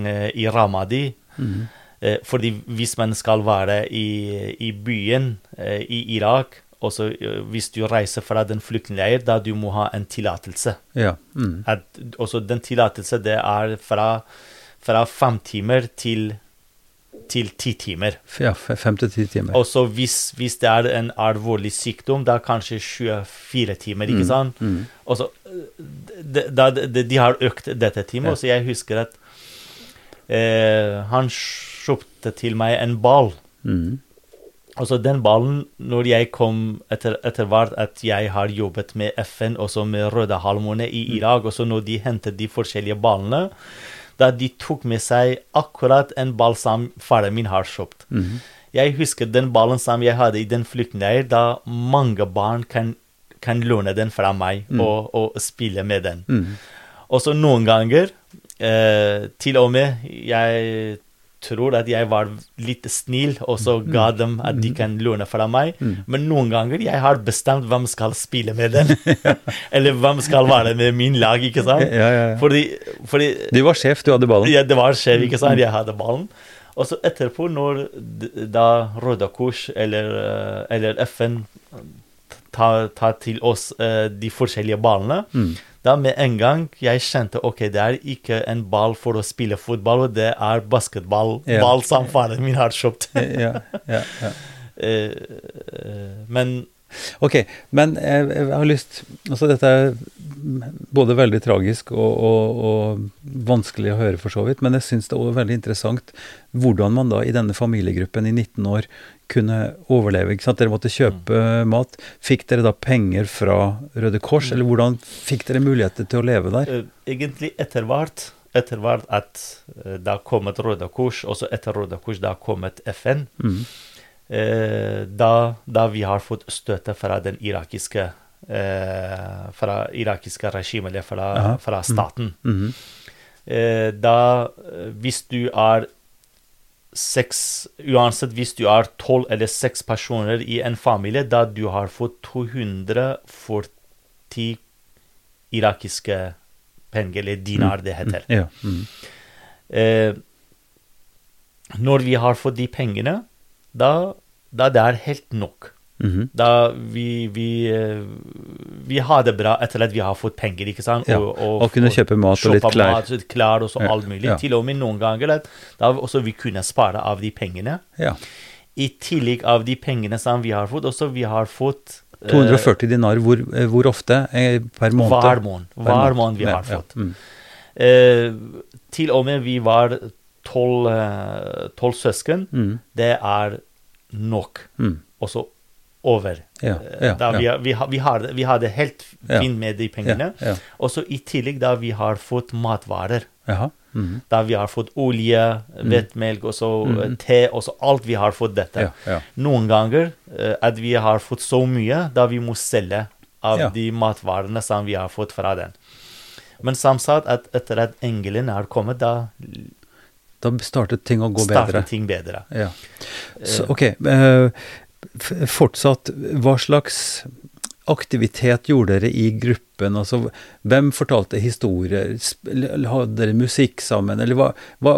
eh, i Ramadi Mm. eh, Fordi hvis man skal være i, i byen eh, i Irak, også eh, hvis du reiser fra den flyktningleir, da du må ha en tillatelse. Ja. Mm. At, også den tillatelse, det er fra, fra fem timer til, til ti timer. Ja, fem til ti timer. Også hvis, hvis det er en alvorlig sykdom, da kanskje 24 timer, ikke sant? Mm. Og så, de, de, de har økt dette timet, Ja. så jeg husker at eh, han kjøpte til meg en ball. Mm. Og så den ballen, når jeg kom etter, etter hvert at jeg har jobbet med FN, også med Røde Halvmåne i Irak, og så når de hentet de forskjellige ballene, da de tok med seg akkurat en ball som faren min har kjøpt. Mm. Jeg husker den ballen som jeg hadde i den flyktningleiren, da mange barn kan, kan låne den fra meg og, og spille med den. Mm. Og så noen ganger, eh, til og med jeg tror at jeg var litt snill, og så ga dem at de kan låne fra meg. Men noen ganger jeg har bestemt hvem skal spille med den. Eller hvem skal være med min lag, ikke sant? Ja, ja, ja. Fordi, fordi Du var sjef, du hadde ballen. ja, det var sjef, ikke sant? Jeg hadde ballen. Og så etterpå, når da Røde Kors eller, eh, eller FN tar, tar til oss eh, de forskjellige ballene, Mm. Da med en gang jeg kjente ok, det er ikke en ball for å spille fotball, det er basketball Ja. ball som faren min har kjøpt. Ja, ja, ja. Eh, eh, men Ok, men jeg, jeg har lyst Altså, dette er både veldig tragisk og, og, og vanskelig å høre, for så vidt, men jeg syns det er veldig interessant hvordan man da i denne familiegruppen i 19 år kunne overleve. ikke sant? Dere måtte kjøpe mat. Fikk dere da penger fra Røde Kors, eller hvordan fikk dere muligheter til å leve der? eh, egentlig etter hvert etter hvert at eh, det har kommet Røde Kors, og så etter Røde Kors det har kommet FN, Mm. Eh, da, da vi har fått støtte fra den irakiske eh, fra irakiske regimet, eller fra, fra staten. Mhm. Eh, da eh, hvis du er seks Uansett hvis du er tolv eller seks personer i en familie, da du har fått 240 irakiske penger, eller dinar, det heter. Ja. Mm. Eh, når vi har fått de pengene, da, da det er helt nok. Mhm. Da vi, vi, eh, vi har det bra etter at vi har fått penger, ikke sant? Ja, og kunne kjøpe mat og litt klær. Mat, litt klær og så alt mulig. ja. Til og med noen ganger da også vi kunne spare av de pengene. ja. I tillegg av de pengene som vi har fått, også vi har fått eh, 240 dinar, hvor, eh, hvor ofte? Eh, Per måned? Hver måned. Hver måned vi har fått. Mm. Eh, til og med vi var tolv eh, tolv søsken. Mm. Det er nok. Mm. Også over. Ja, Eh, ja, da vi, ja. vi, vi, har, vi har det helt fint med de pengene. Ja. Også i tillegg da vi har fått matvarer. Mhm. Da vi har fått olje, hvetemelk, og så mm te, og så alt vi har fått dette. Noen ganger eh, at vi har fått så mye, da vi må selge av de matvarene som vi har fått fra den. Men samtidig at etter at engelen er kommet, da Da startet ting å gå startet bedre. ting bedre. Ja. Så, ok. eh, fortsatt, hva slags aktivitet gjorde dere i gruppen? Altså, hvem fortalte historier? Hadde dere musikk sammen? Eller hva, hva,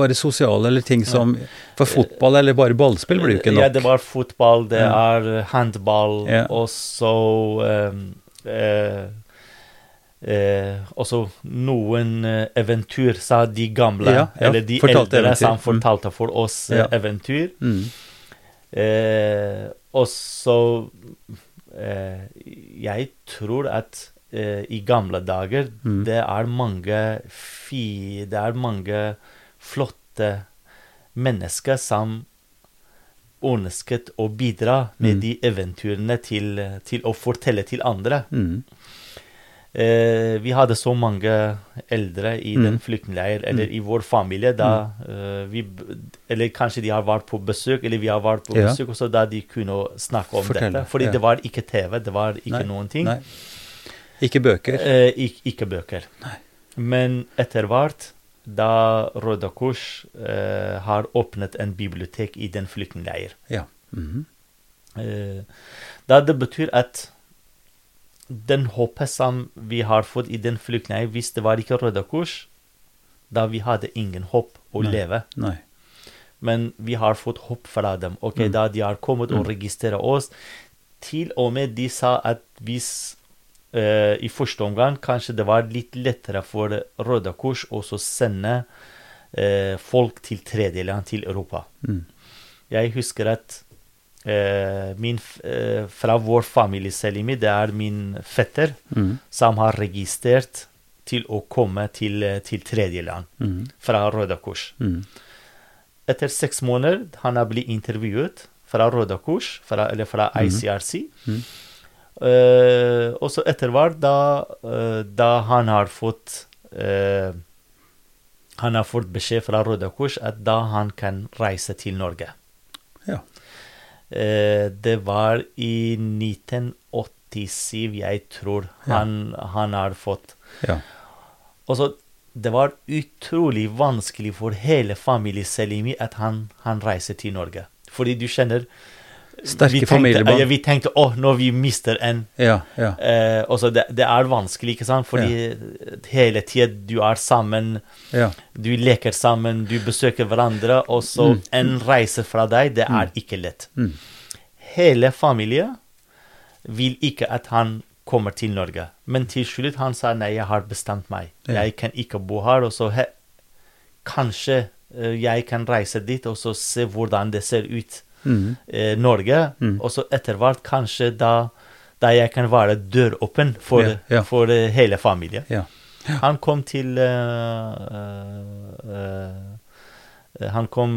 var det sosiale eller ting som For fotball eller bare ballspill blir jo ikke nok. Ja, det var fotball, det er handball, Ja. og så um, eh, eh, også noen eh, eventyr, sa de gamle, Ja, ja, eller de eldre eventyr. som Mm. fortalte for oss eh, Ja. eventyr. Mm. Eh, og så eh, Jeg tror at eh, i gamle dager Mm. det er mange fi... Det er mange flotte mennesker som ønsket å bidra med Mm. de eventyrene til, til å fortelle til andre. Mm. Eh, vi hadde så mange eldre i Mm. den flyktningleiren, eller i vår familie, da eh, vi Eller kanskje de har vært på besøk, eller vi har vært på Ja. besøk også, da de kunne snakke om Fortell. dette. Fordi ja. det var ikke TV, det var ikke Nei, noen ting. Nei. Ikke bøker. Eh, ikke, ikke bøker. Nei. Men etter hvert, da Røde Kors eh, har åpnet en bibliotek i den flyktningleiren Ja. Mhm. Eh, da det betyr at den håpet som vi har fått i den flyktningen, hvis det var ikke Røde Kors, da vi hadde ingen håp å Nei. leve. Nei. Men vi har fått håp fra dem. Ok, Mm. Da de har kommet og Mm. registrert oss, til og med de sa at hvis uh, i første omgang kanskje det var litt lettere for Røde Kors å sende uh, folk til tredjeland, til Europa. Mm. Jeg husker at min, eh, fra vår familie Selimi, det er min fetter, Mm. som har registrert til å komme til, eh, til tredjeland Mm. fra Røde Kors. Mm. Etter seks måneder han har blitt intervjuet fra Røde Kors, fra, eller fra. ICRC. Mm. Uh, og så etter hvert, da, uh, da han har fått uh, Han har fått beskjed fra Røde Kors at da han kan reise til Norge. Ja. Eh, det var i 1987, jeg tror, Ja. han, han har fått Ja. og så det var utrolig vanskelig for hele familien Selimi at han, han reiser til Norge. Fordi du skjønner Sterke familiebånd. Ja, vi tenkte å, når vi mister en Ja. Ja. eh, også det, det er vanskelig, ikke sant? Fordi hele tiden du er sammen, Ja. du leker sammen, du besøker hverandre, og så Mm. en reise fra deg, det er ikke lett. Mm. Hele familien vil ikke at han kommer til Norge. Men til slutt han sa nei, jeg har bestemt meg. Ja. Jeg kan ikke bo her. Og så he, kanskje eh, jeg kan reise dit og så se hvordan det ser ut Mm. eh, Norge. Mm. Og så etter hvert kanskje da, da jeg kan være døråpen for, yeah, yeah. for uh, hele familien. Yeah. Han kom til uh, uh, Han kom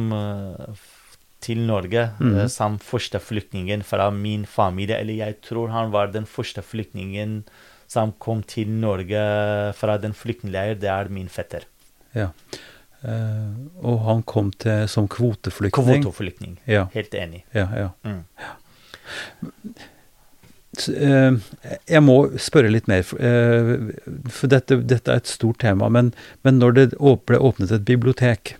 til Norge mm. som første flyktningen fra min familie. Eller jeg tror han var den første flyktningen som kom til Norge fra den flyktningleiren. Det er min fetter. ja. Eh, og han kom til som kvoteflyktning. Kvoteflyktning. Ja. Helt enig. Ja, ja. Mm. ja. eh, jeg må spørre litt mer, for, eh, for dette, dette er et stort tema. Men, men når det ble åpnet et bibliotek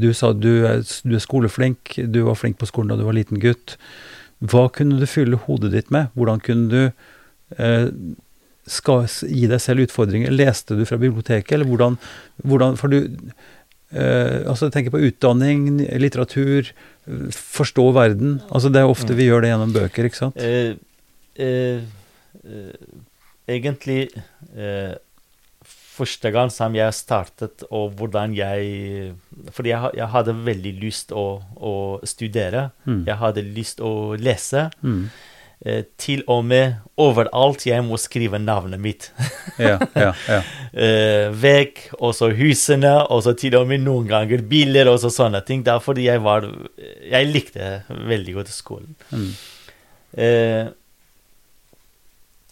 Du sa du er, du er skoleflink, du var flink på skolen da du var liten gutt. Hva kunne du fylle hodet ditt med? Hvordan kunne du skal gi deg selv utfordringer? Leste du fra biblioteket, eller hvordan, hvordan For du eh, altså tenker på utdanning, litteratur, forstå verden. Altså Det er ofte Mm. vi gjør det gjennom bøker, ikke sant? Eh, eh, eh, egentlig eh, Første gang som jeg startet, og hvordan jeg Fordi jeg, jeg hadde veldig lyst å, å studere. Mm. Jeg hadde lyst å lese. Mm. Eh, til og med overalt jeg må skrive navnet mitt. Ja, ja, ja. eh, vekk, og så husene, og så til og med noen ganger biler og så sånne ting. Da fordi jeg var Jeg likte veldig godt skolen. Mm. Eh,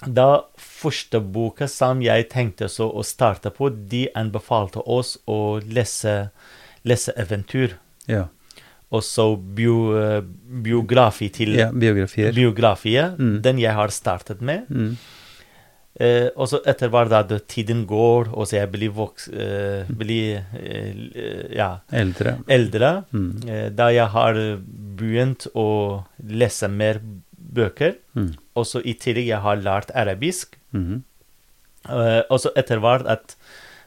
da første boka som jeg tenkte så å starte på, de anbefalte oss å lese, lese eventyr. ja. Og så bio, eh, biografi til ja biografier. biografier. Mm. Den jeg har startet med. Mm. Eh, og så etter hvert da tiden går, og så jeg blir, voks, eh, blir eh, ja, Eldre. eldre, Mm. eh, da jeg har begynt å lese mer bøker, Mm. og så i tillegg jeg har lært arabisk, Mhm. eh, og så etter hvert at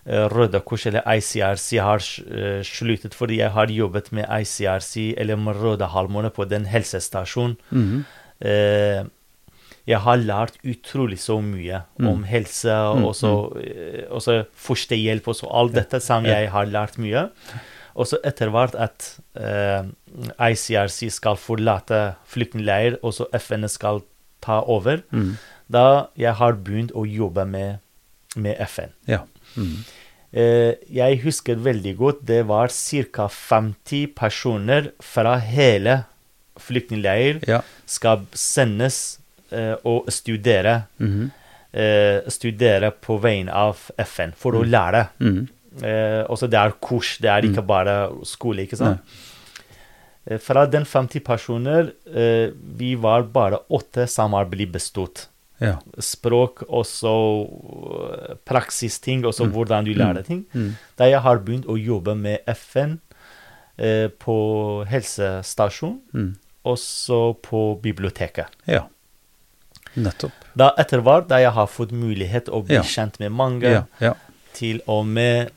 Røde Kors eller ICRC har eh, sluttet, fordi jeg har jobbet med ICRC eller med Røde Halvmåne på den helsestasjonen. Mm -hmm. jeg har lært utrolig så mye Mm. om helse, Mm, og så eh, og så førstehjelp og så alt dette som jeg har lært mye. Og så etter hvert at eh, ICRC skal forlate flyktningleir, og så FN skal ta over, Mm. da jeg har begynt å jobbe med, med FN. Ja. Mm. Jeg husker veldig godt det var ca. 50 personer fra hele flyktningleir Ja. skal sendes eh, og studere. Mhm. Eh, studere på vegne av FN for å lære. Mhm. Eh, også det er kurs, det er ikke bare skole, ikke sant? Eh, Fra den 50 personer, vi var bare åtte som har blitt bestått. Ja. Språk, og så praksisting, og så hvordan du lærer ting. Mhm. Da jeg har begynt å jobbe med FN eh, på helsestasjon, og også på biblioteket. ja. Nettopp. Da etter hvert, da jeg har fått mulighet å bli Ja. kjent med mange, Ja. Ja. til og med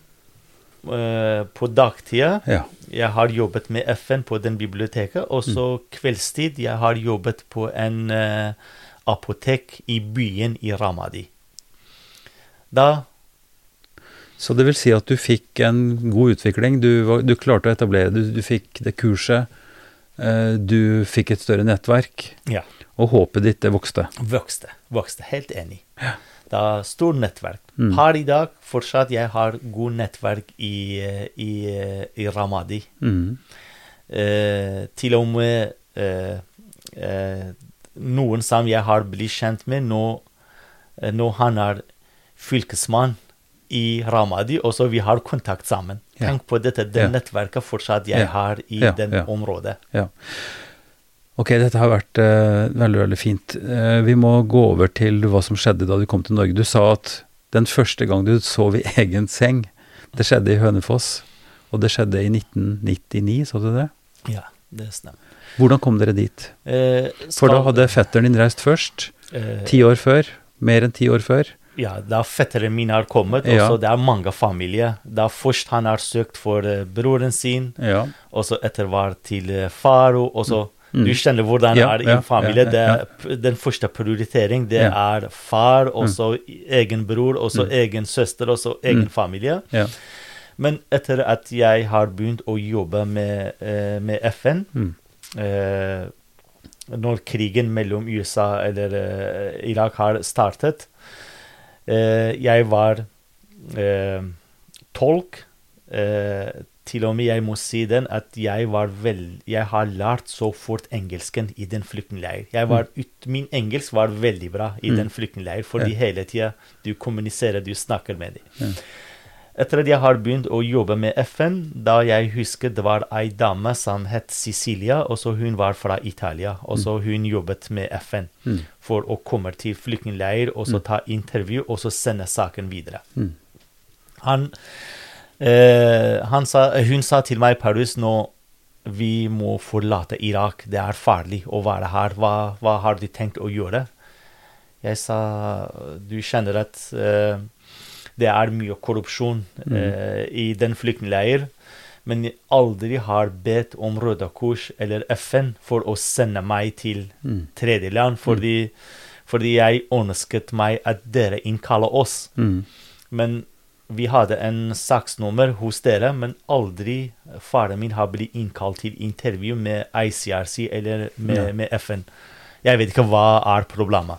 uh, på dagtida ja. Jeg har jobbet med FN på den biblioteket, og så kveldstid jeg har jobbet på en eh, apotek i byen i Ramadi. Da Så det vil si at du fikk en god utvikling. Du, du klarte å etablere Du, du fikk det kurset. eh, Du fikk et større nettverk. ja, Og håpet ditt, det vokste. vokste. Vokste. Helt enig. Det er stort nettverk. Mm. Per i dag fortsatt jeg har god nettverk i, i, i Ramadi. Mm. Eh, til og med eh, eh, noen som jeg har blitt kjent med nå, eh, nå han er fylkesmann i Ramadi, og så vi har kontakt sammen. Ja. Tenk på dette, det Ja. nettverket fortsatt jeg Ja. har i Ja, den området. Ja. Ok, dette har vært uh, veldig, veldig fint. Uh, vi må gå over til hva som skjedde da du kom til Norge. Du sa at den første gang du sov i egen seng, det skjedde i Hønefoss. Og det skjedde i 1999, sa du det? Ja, det stemmer. Hvordan kom dere dit? Eh, For da hadde fetteren din reist først, eh, ti år før. Mer enn ti år før. Ja, da fetteren min har kommet, Ja. så det er mange familier. Da først han har søkt for eh, broren sin, Ja. og så etter hvert til eh, far, og så Mm. Du kjenner hvordan det Ja, er i en familie. Det, den første prioritering, det. Mm. er far, og så egen bror, og så egen søster, og så egen familie. ja. Men etter at jeg har begynt å jobbe med, eh, med FN Mm. Når krigen mellom USA eller eh, Irak har startet eh, Jeg var eh, tolk. Eh, til og med jeg må si den at jeg var vel Jeg har lært så fort engelsken i den flyktningleir. Jeg var ut, min engelsk var veldig bra i Mm. den flyktningleiren fordi hele tida du kommuniserer, du snakker med dem. Etter at jeg har begynt å jobbe med FN, da jeg husker det var ei dame som het Cecilia, og så hun var fra Italia. Og så hun jobbet med FN Mm. for å komme til flyktningleir og så ta intervju og så sende saken videre. Mm. Han, eh, han sa, hun sa til meg, Paris, nå vi må forlate Irak. Det er farlig å være her. Hva, hva har de tenkt å gjøre? Jeg sa du kjenner at eh, det er mye korrupsjon eh, i den flyktningleir. Men jeg aldri har bedt om Røde Kors eller FN for å sende meg til Mm. tredjeland, fordi, fordi jeg ønsket meg at dere innkaller oss. Mm. Men vi hadde en saksnummer hos dere, men aldri faren min har blitt innkalt til intervju med ICRC eller med, Ja. med FN. Jeg vet ikke hva er problemet.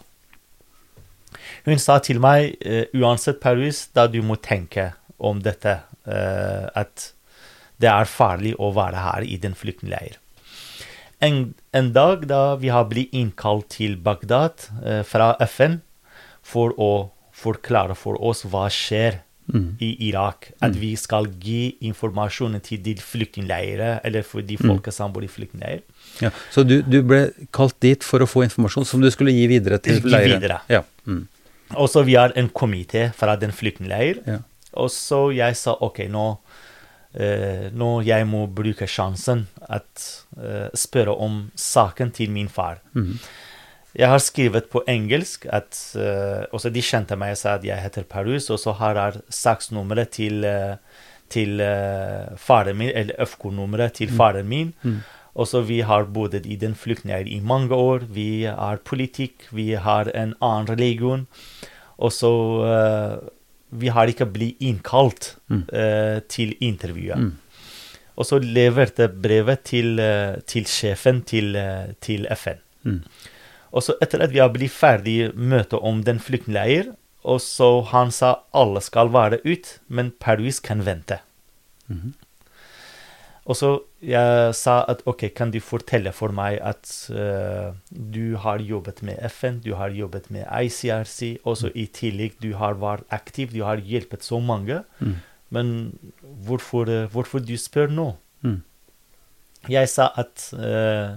Hun sa til meg, eh, uansett Paris, da du må tenke om dette, eh, at det er farlig å være her i den flyktningleir. En, en dag da vi har blitt innkalt til Bagdad eh, fra FN for å forklare for oss hva skjer Mm. i Irak. At vi skal gi informasjon til de flyktningleirer, eller for de folka som bor i flyktningleirer. Ja. Så du, du ble kalt dit for å få informasjon som du skulle gi videre til leiren? videre. Ja. Mm. Og så vi har en komité fra den flyktningleiren. Ja. Og så jeg sa OK, nå, eh, nå jeg må bruke sjansen at eh, spørre om saken til min far. Mm. Jeg har skrevet på engelsk at eh, Også de kjente meg og sa at jeg heter Parus, og så har jeg saksnummeret til, eh, til eh, faren min, eller FK-nummeret til faren min. Mm. Og så vi har bodd i den flyktningleiren i mange år. Vi har politikk, vi har en annen religion. Og så uh, Vi har ikke blitt innkalt Mm. uh, til intervjuet. Mm. Og så leverte brevet til, uh, til sjefen til, til FN. Mm. Og så etter at vi har blitt ferdig møte om den flyktningleir, og så han sa alle skal være ut, men Paris kan vente. Mhm. Og så jeg sa at OK, kan du fortelle for meg at uh, du har jobbet med FN, du har jobbet med ICRC, også i tillegg du har vært aktiv, du har hjulpet så mange, Mm. men hvorfor, eh, hvorfor du spør nå? Mm. Jeg sa at uh,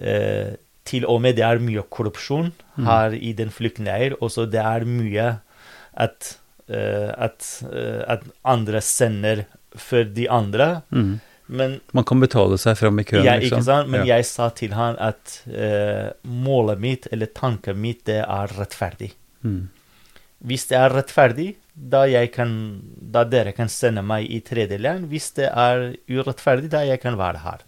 uh, til og med det er mye korrupsjon Mm. her i den flyktningleir, og så det er mye at, at, at andre sender for de andre. Mm. Men Man kan betale seg fram i køen, jeg, liksom. ikke sant? Men Ja. jeg sa til han at uh, målet mitt, eller tanken mitt, det er rettferdig. Mm. Hvis det er rettferdig, da, kan, da dere kan sende meg i tredje land. Hvis det er urettferdig, da jeg kan være her.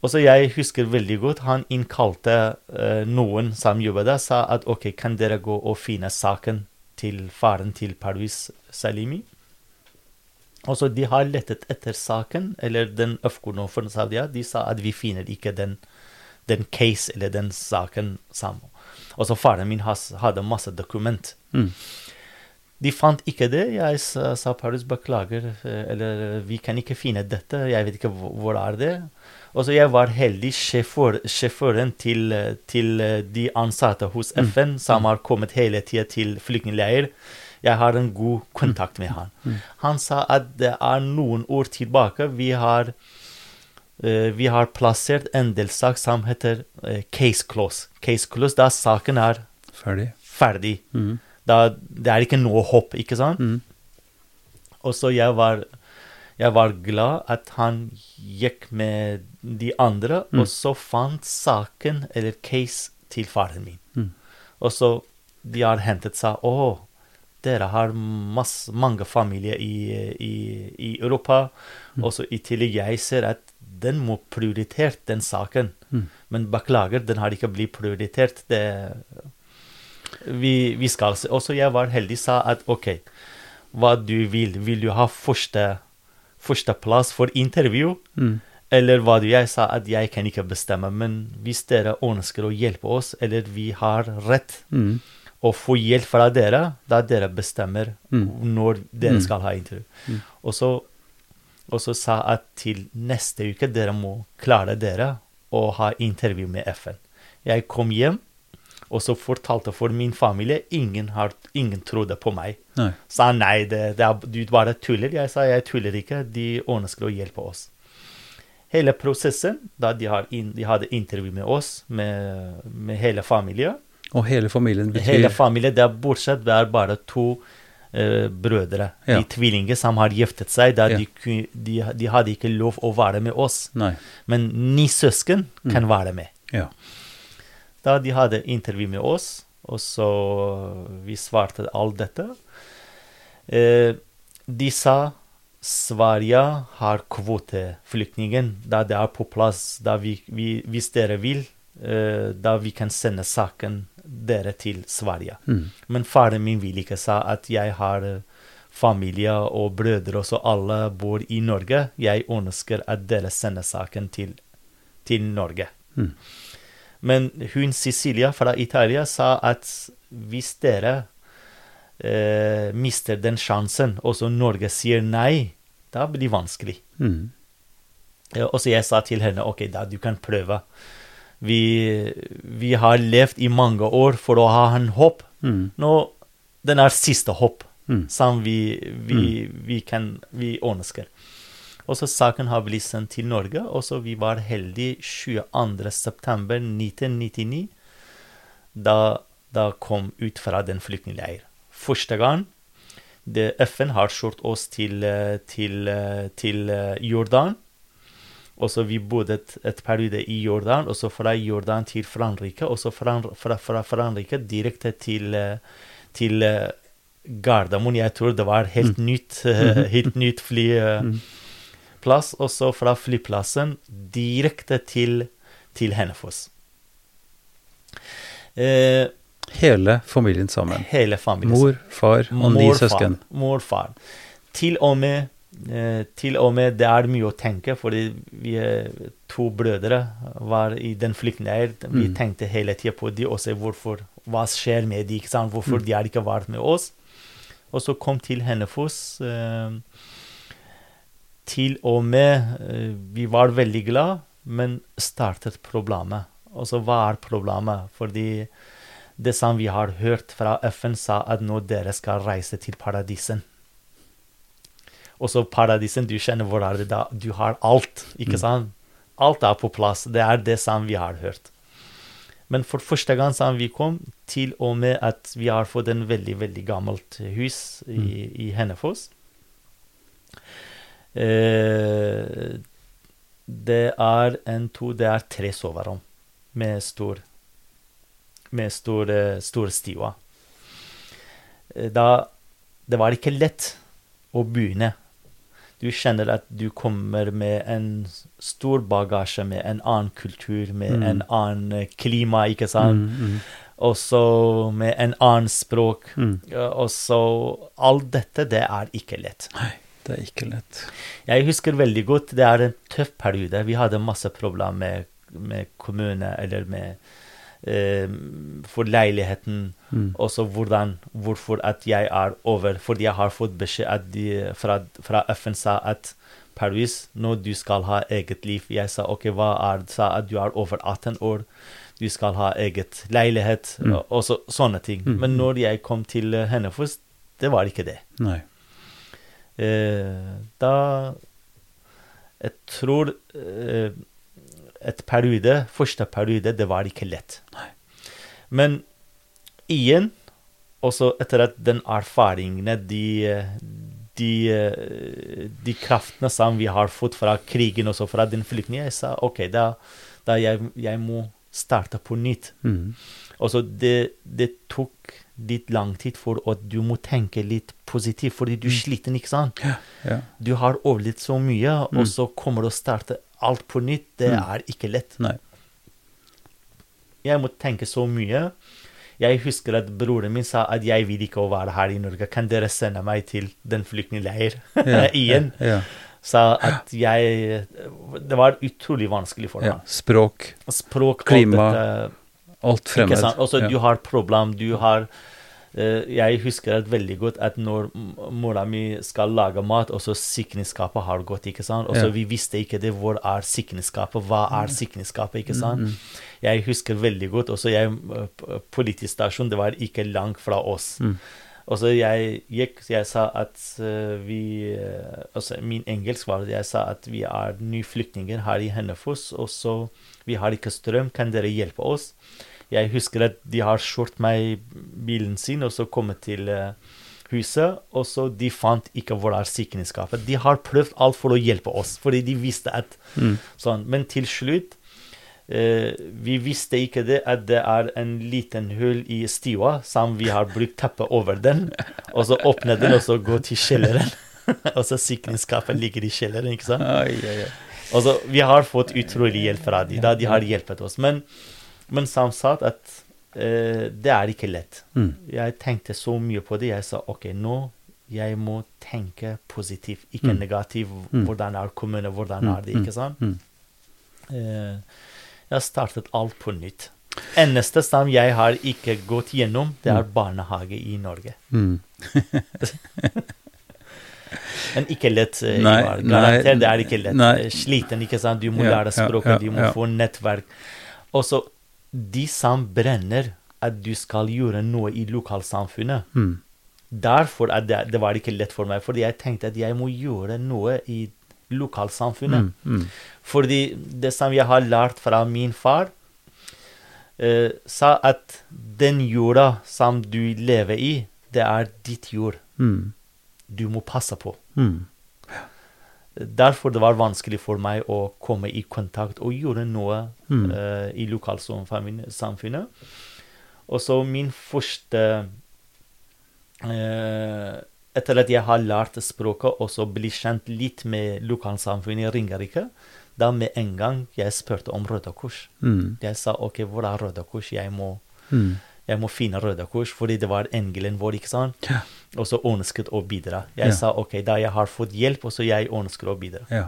Og så jeg husker veldig godt, han innkalte uh, noen som jobbet der, sa at OK, kan dere gå og finne saken til faren til Parvis Salimi? Og så de har lettet etter saken, eller den øfkonofen Saudia, de sa at vi finner ikke den, den case eller den saken sammen. Og så faren min has, hadde masse dokument. Mm. De fant ikke det. Jeg sa, Paris beklager, eh, eller vi kan ikke finne dette. Jeg vet ikke hvor, hvor er det. Og så jeg var heldig sjåfør, sjåføren til, eh, til eh, de ansatte hos Mm. FN, som har kommet hele tida til flyktningleir. Jeg har en god kontakt med han. Mm. Han sa at det er noen år tilbake vi har uh, vi har plassert en del sak som heter uh, case close. Case close, da saken er Ferdig. ferdig. Mm. Da, det er ikke noe håp, ikke sant? Mm. Og så jeg var, jeg var glad at han gikk med de andre, Mm. og så fant saken, eller case, til faren min. Mm. Og så de har hentet seg Å, dere har masse, mange familier i, i, i Europa. Mm. Også i tillegg jeg ser at den må prioritert, den saken. Mm. Men beklager, den har ikke blitt prioritert. Det, vi, vi skal se. Også jeg var heldig, sa at OK, hva du vil. Vil du ha første, førsteplass for intervju? Mm. Eller hva du Jeg sa at jeg kan ikke bestemme, men hvis dere ønsker å hjelpe oss, eller vi har rett Mm. Å få hjelp fra dere, da dere bestemmer Mm. når dere Mm. skal ha intervju. Mm. Og, så, og så sa jeg til neste uke dere må klare dere å ha intervju med FN. Jeg kom hjem, og så fortalte for min familie. Ingen, har, ingen trodde på meg. Nei. Sa nei, det, det er, du bare tuller. Jeg sa jeg tuller ikke, de ønsker å hjelpe oss. Hele prosessen, da de, har de hadde intervju med oss, med, med hele familien Og hele familien betyr Hele familien, det er bortsett, det er bare to uh, brødre. Ja. De tvillinger som har giftet seg. Ja. de, de, de hadde ikke lov å være med oss. Nei. Men ni søsken kan være med. Ja. Da de hadde intervju med oss, og så vi svarte alt dette. Eh, de sa Sverige har kvoteflyktningen, da det er på plass. Da vi, vi, hvis dere vil, eh, da vi kan sende saken dere til Sverige. Mm. Men faren min vil ikke, sa at jeg har eh, familie og brødre, og så alle bor i Norge. Jeg ønsker at dere sender saken til, til Norge. Mm. Men hun Cecilia fra Italia sa at hvis dere eh, mister den sjansen, og så Norge sier nei, da blir det vanskelig. Mm. Og så jeg sa til henne ok, da du kan prøve. Vi, vi har levd i mange år for å ha en håp. Mm. Nå, den er siste håp Mm. som vi, vi, vi kan vi ønsker. Og så saken har blitt sendt til Norge, og så vi var heldige 22. september 1999. Da, da kom ut fra den flyktningleiren. Første gang det FN har kjørt oss til, eh, til, eh, til eh, Jordan. Og så vi bodde et, et periode i Jordan, og så fra Jordan til Frankrike, og så fra, fra, fra Frankrike direkte til, eh, til eh, Gardermoen. Jeg tror det var helt nytt, eh, helt nytt flyplass. Og så fra flyplassen direkte til, til Hennefoss. Eh, Hele familien sammen. hele familien. Mor, far og ni Mor, far. søsken. Mor, far. Til og med til og med det er mye å tenke, fordi vi er to brødre var i den flyktningleiren. Vi Mm. tenkte hele tida på de og se hvorfor, hva skjer med de, ikke sant? Hvorfor Mm. de har ikke vært med oss? Og så kom til Hennefoss. Eh, til og med eh, Vi var veldig glad, men startet problemet. Og så hva er problemet? Fordi det som vi har hørt fra FN, sa at nå dere skal reise til paradisen. Og så paradisen, du kjenner hvor er det da? Du har alt, ikke Mm. sant? Alt er på plass. Det er det som vi har hørt. Men for første gang som vi kom, til og med at vi har fått en veldig, veldig gammelt hus i, i Hennefoss eh, Det er en to Det er tre soverom med stor med stor, eh, stor stua. Eh, Da Det var ikke lett å begynne. Du kjenner at du kommer med en stor bagasje, med en annen kultur, med Mm. en annen eh, klima, ikke sant? Mm, mm, Og så med en annen språk. mm. Og så Alt dette, det er ikke lett. Nei, det er ikke lett. Jeg husker veldig godt, det er en tøff periode. Vi hadde masse problemer med, med kommune, eller med For leiligheten. Mm. Også hvordan, hvorfor at jeg er over. Fordi jeg har fått beskjed at de, fra, fra FN sa at Paris, nå du skal ha eget liv. Jeg sa ok, hva er det? Sa at du er over 18 år. Du skal ha eget leilighet. Mm. Og, og så, sånne ting. Mm, Men når jeg kom til eh, Hennefoss, det var ikke det. Nei. Eh, da Jeg tror eh, et periode, første periode, det var ikke lett. Nei. Men igjen, også etter at den erfaringene, de, de, de kraftene som vi har fått fra krigen, og fra den flyktningen, jeg sa OK, da, da jeg, jeg må starte på nytt. Mm. så det, det tok litt lang tid for at du må tenke litt positivt, fordi du er sliten, ikke sant? Ja, ja. Du har overlevd så mye, Mm. og så kommer du å starte alt på nytt. Det Mm. er ikke lett. Nei. Jeg må tenke så mye. Jeg husker at broren min sa at jeg vil ikke å være her i Norge. Kan dere sende meg til den flyktningleir Ja, igjen? Sa at jeg Det var utrolig vanskelig for meg. Språk, Språk, Klima, dette. Alt fremmed. Ikke sant? Også ja. du har problem, du har Uh, Jeg husker det veldig godt at når mora mi skal lage mat, og så sikkerhetsskapet har gått, ikke sant. Og så Ja. vi visste ikke det. Hvor er sikkerhetsskapet? Hva er sikkerhetsskapet? Ikke sant. Mm, mm. Jeg husker veldig godt også jeg eh, Politisk stasjon, det var ikke langt fra oss. Mm. Og så jeg gikk, jeg sa at eh, vi Altså, min engelsk var Jeg sa at vi er nye flyktninger her i Hennefoss, og så vi har ikke strøm, kan dere hjelpe oss? Jeg husker at de har kjørt meg bilen sin, og så kommet til eh, huset, og så de fant ikke hvor er sikkerhetsskapet. De har prøvd alt for å hjelpe oss, fordi de visste at Mm. sånn. Men til slutt eh, Vi visste ikke det at det er en liten hull i stua som vi har brukt teppe over den, og så åpne den, og så gå til kjelleren. og så sikringsskapet ligger i kjelleren, ikke sant. Oi, oi, oi. Og så, vi har fått utrolig hjelp fra dem. de har hjulpet oss. Men, men som sagt, at eh, det er ikke lett. Mm. Jeg tenkte så mye på det. Jeg sa OK, nå jeg må tenke positivt, ikke Mm. negativt. Mm. Hvordan er kommunen, hvordan Mm, er det, ikke sant? mm. Eh, jeg startet alt på nytt. Eneste som jeg har ikke gått gjennom, det er barnehage i Norge. Men ikke lett. eh, Nei, Garantert det er ikke lett. nei. Eh, Sliten, ikke sant. Du må Ja, lære ja, språket, ja, du må ja. få nettverk. Og så de som brenner at du skal gjøre noe i lokalsamfunnet. Mm. Derfor at det, det var ikke lett for meg, fordi jeg tenkte at jeg må gjøre noe i lokalsamfunnet. Mm. Mm. Fordi det som jeg har lært fra min far, eh, sa at den jorda som du lever i, det er ditt jord. Mm. Du må passe på. Mm. Derfor det var vanskelig for meg å komme i kontakt og gjøre noe Mm. uh, i lokalsamfunnet. Og så min første uh, Etter at jeg har lært språket og så bli kjent litt med lokalsamfunnet i Ringerike, da med en gang jeg spurte om Røde Kors. Mm. Jeg sa OK, hvor er Røde Kors? Jeg må, Mm. Jeg må finne Røde Kors, fordi det var engelen vår, ikke sant? Ja. Og så ønsket å bidra. Jeg Ja. sa OK, da jeg har fått hjelp, og så jeg ønsker å bidra. Ja.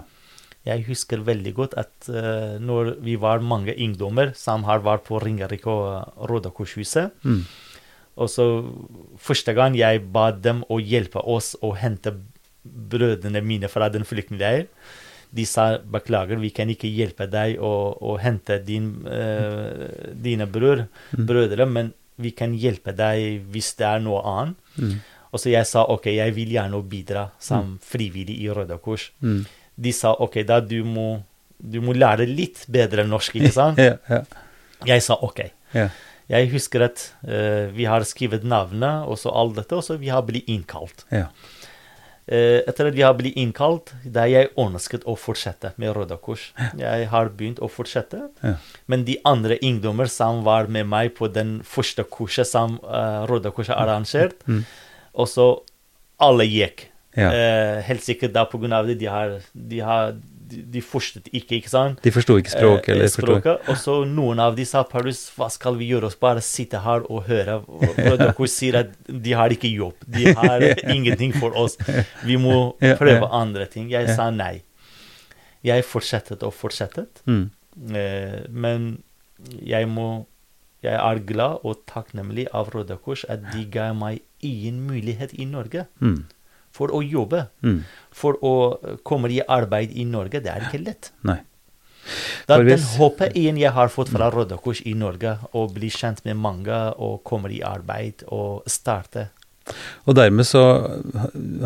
Jeg husker veldig godt at uh, når vi var mange ungdommer som har vært på Ringerike og Røde Kors-huset Mm. Og så første gang jeg ba dem å hjelpe oss å hente brødrene mine fra den flyktningleiren, de sa beklager, vi kan ikke hjelpe deg å, å hente din, uh, dine bror, Mm. brødre, men vi kan hjelpe deg hvis det er noe annet. Mm. Og så jeg sa ok, jeg vil gjerne bidra som frivillig i Røde Kors. Mm. De sa ok, da du må, du må lære litt bedre norsk, ikke sant? Ja, ja, Jeg sa ok. ja. Jeg husker at uh, vi har skrevet navnet og så alt dette, og så vi har blitt innkalt. ja. Eh, etter at har blitt innkalt, da jeg ønsket å fortsette med Røde Kors. Jeg har begynt å fortsette, Ja. men de andre ungdommer som var med meg på den første kurset som uh, Røde Kors arrangert, Mm. og så alle gikk. Ja. Eh, helt sikkert da av det, de har, de har de, forstod ikke, ikke sant? De forsto ikke språket, Eh, eller forstår språket. Og så noen av de sa Paulus, hva skal vi gjøre oss? Bare sitte her og høre. For Kors sier at de har ikke jobb. De har ingenting for oss. Vi må prøve andre ting. Jeg sa nei. Jeg fortsettet og fortsettet. mm. Eh, men jeg må Jeg er glad og takknemlig av Røde Kors at de ga meg ingen mulighet i Norge Mm. For å jobbe. Mm. For å komme i arbeid i Norge. Det er ikke lett. Nei. Da den håpet igjen jeg har fått fra Røde Kors i Norge, å bli kjent med mange og komme i arbeid og starte Og dermed så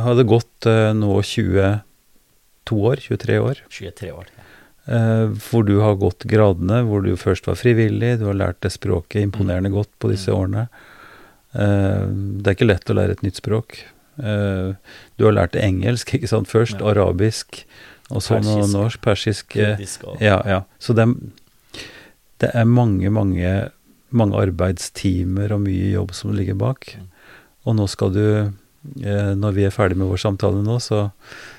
har det gått eh, nå 22 år, 23 år, 23 år. ja. hvor du har gått gradene, hvor du først var frivillig, du har lært det språket imponerende godt på disse Mm. årene. Eh, det er ikke lett å lære et nytt språk. Eh, du har lært engelsk, ikke sant, først, Ja. arabisk, og så noe norsk, persisk. eh, Ja, ja. Så det, det er mange, mange, mange arbeidstimer og mye jobb som ligger bak. Mm. Og nå skal du, eh, når vi er ferdig med vår samtale nå, så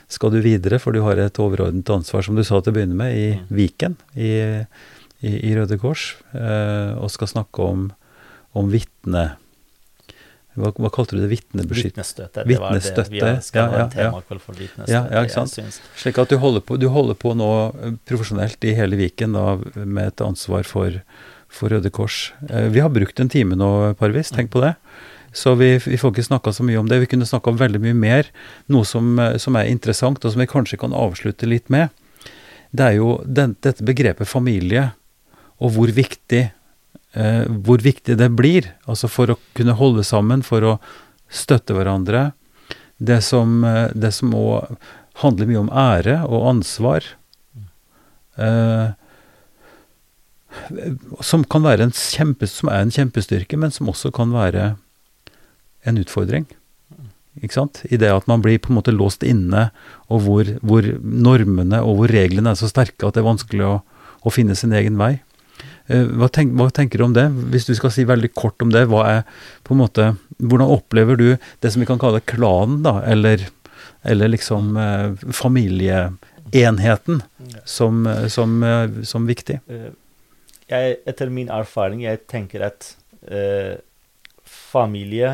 skal du videre, for du har et overordnet ansvar, som du sa til å begynne med, i Mm. Viken, i, i, i Røde Kors, eh, og skal snakke om, om vitne... Hva, hva kalte du det? Vitnebeskytt... Vitnestøtte. Det var det. Vi har- ja, en ja, temakveld for vitnestøtte. Ja, ja, ikke sant? Slik at du holder på, du holder på nå eh, profesjonelt i hele Viken da, med et ansvar for, for Røde Kors. Eh, Vi har brukt en time nå, Parvis, tenk på det. Så vi, vi får ikke snakka så mye om det. Vi kunne snakka om veldig mye mer. Noe som, eh, som er interessant, og som vi kanskje kan avslutte litt med. Det er jo den, dette begrepet familie, og hvor viktig, eh, hvor viktig det blir. Altså for å kunne holde sammen, for å støtte hverandre. Det som, eh, det som også handler mye om ære og ansvar. Eh, som kan være en kjempe, som er en kjempestyrke, men som også kan være en utfordring. Ikke sant? I det at man blir på en måte låst inne, og hvor, hvor normene og hvor reglene er så sterke at det er vanskelig å, å finne sin egen vei. Eh, hva, tenk, hva tenker du om det? Hvis du skal si veldig kort om det, er måte Hvordan opplever du det som vi kan kalle klanen, da, eller, eller liksom eh, familieenheten som, eh, som, eh, som viktig? Jeg, etter min erfaring, jeg tenker at eh, familie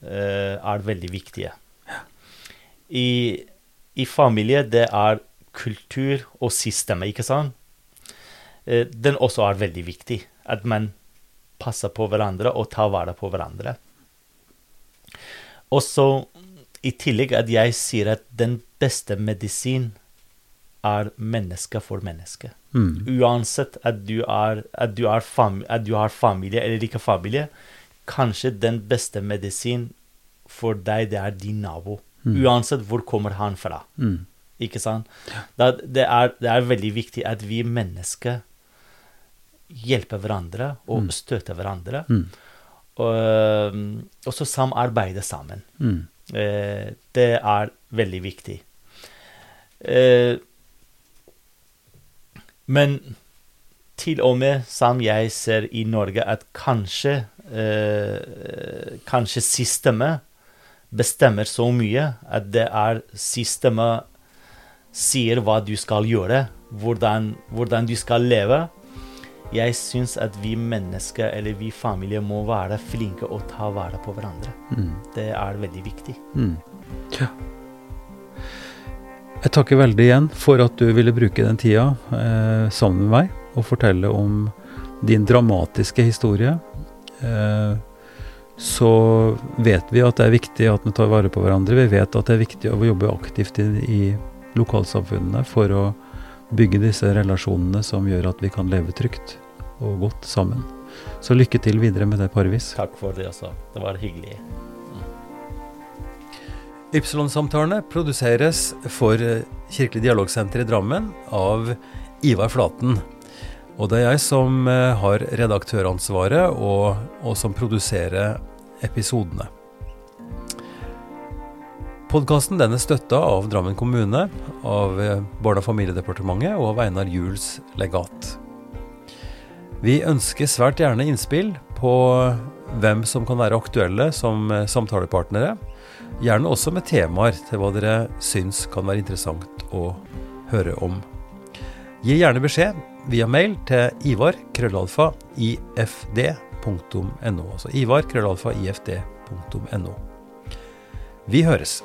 eh, er veldig viktige. I, I familie det er kultur og systemet, ikke sant? Eh, den også er veldig viktig. At man passer på hverandre og tar vare på hverandre. Og så i tillegg at jeg sier at den beste medisin er menneske for menneske. Mm. Uansett at du, er, at, du er fam, at du har familie eller ikke familie, kanskje den beste medisin for deg, det er din nabo. Mm. Uansett hvor kommer han fra. Mm. Ikke sant? Det, er, det er veldig viktig at vi mennesker hjelper hverandre og Mm. støtte hverandre. Mm. Og, og så samarbeide sammen. Mm. Eh, det er veldig viktig. Eh, men til og med som jeg ser i Norge, at kanskje eh, Kanskje systemet bestemmer så mye at det er systemet sier hva du skal gjøre, hvordan, hvordan du skal leve. Jeg syns at vi mennesker, eller vi familier, må være flinke og ta vare på hverandre. Mm. Det er veldig viktig. Mm. Ja. Jeg takker veldig igjen for at du ville bruke den tida eh, sammen med meg og fortelle om din dramatiske historie. Eh, så vet vi at det er viktig at vi tar vare på hverandre. Vi vet at det er viktig å jobbe aktivt i, i lokalsamfunnene for å bygge disse relasjonene som gjør at vi kan leve trygt og godt sammen. Så lykke til videre med det, Parvis. Takk for det også. Det var hyggelig. Ypsilon-samtalene produseres for eh, Kirkelig dialogsenter i Drammen av Ivar Flaten. Og det er jeg som eh, har redaktøransvaret, og, og som produserer episodene. Podkasten er støtta av Drammen kommune, av eh, Barne- og familiedepartementet og av Einar Juels legat. Vi ønsker svært gjerne innspill på hvem som kan være aktuelle som samtalepartnere. Gjerne også med temaer til hva dere syns kan være interessant å høre om. Gi gjerne beskjed via mail til ivar krøllalfa ifd.no. Altså ivar krøllalfa ifd.no. Vi høres.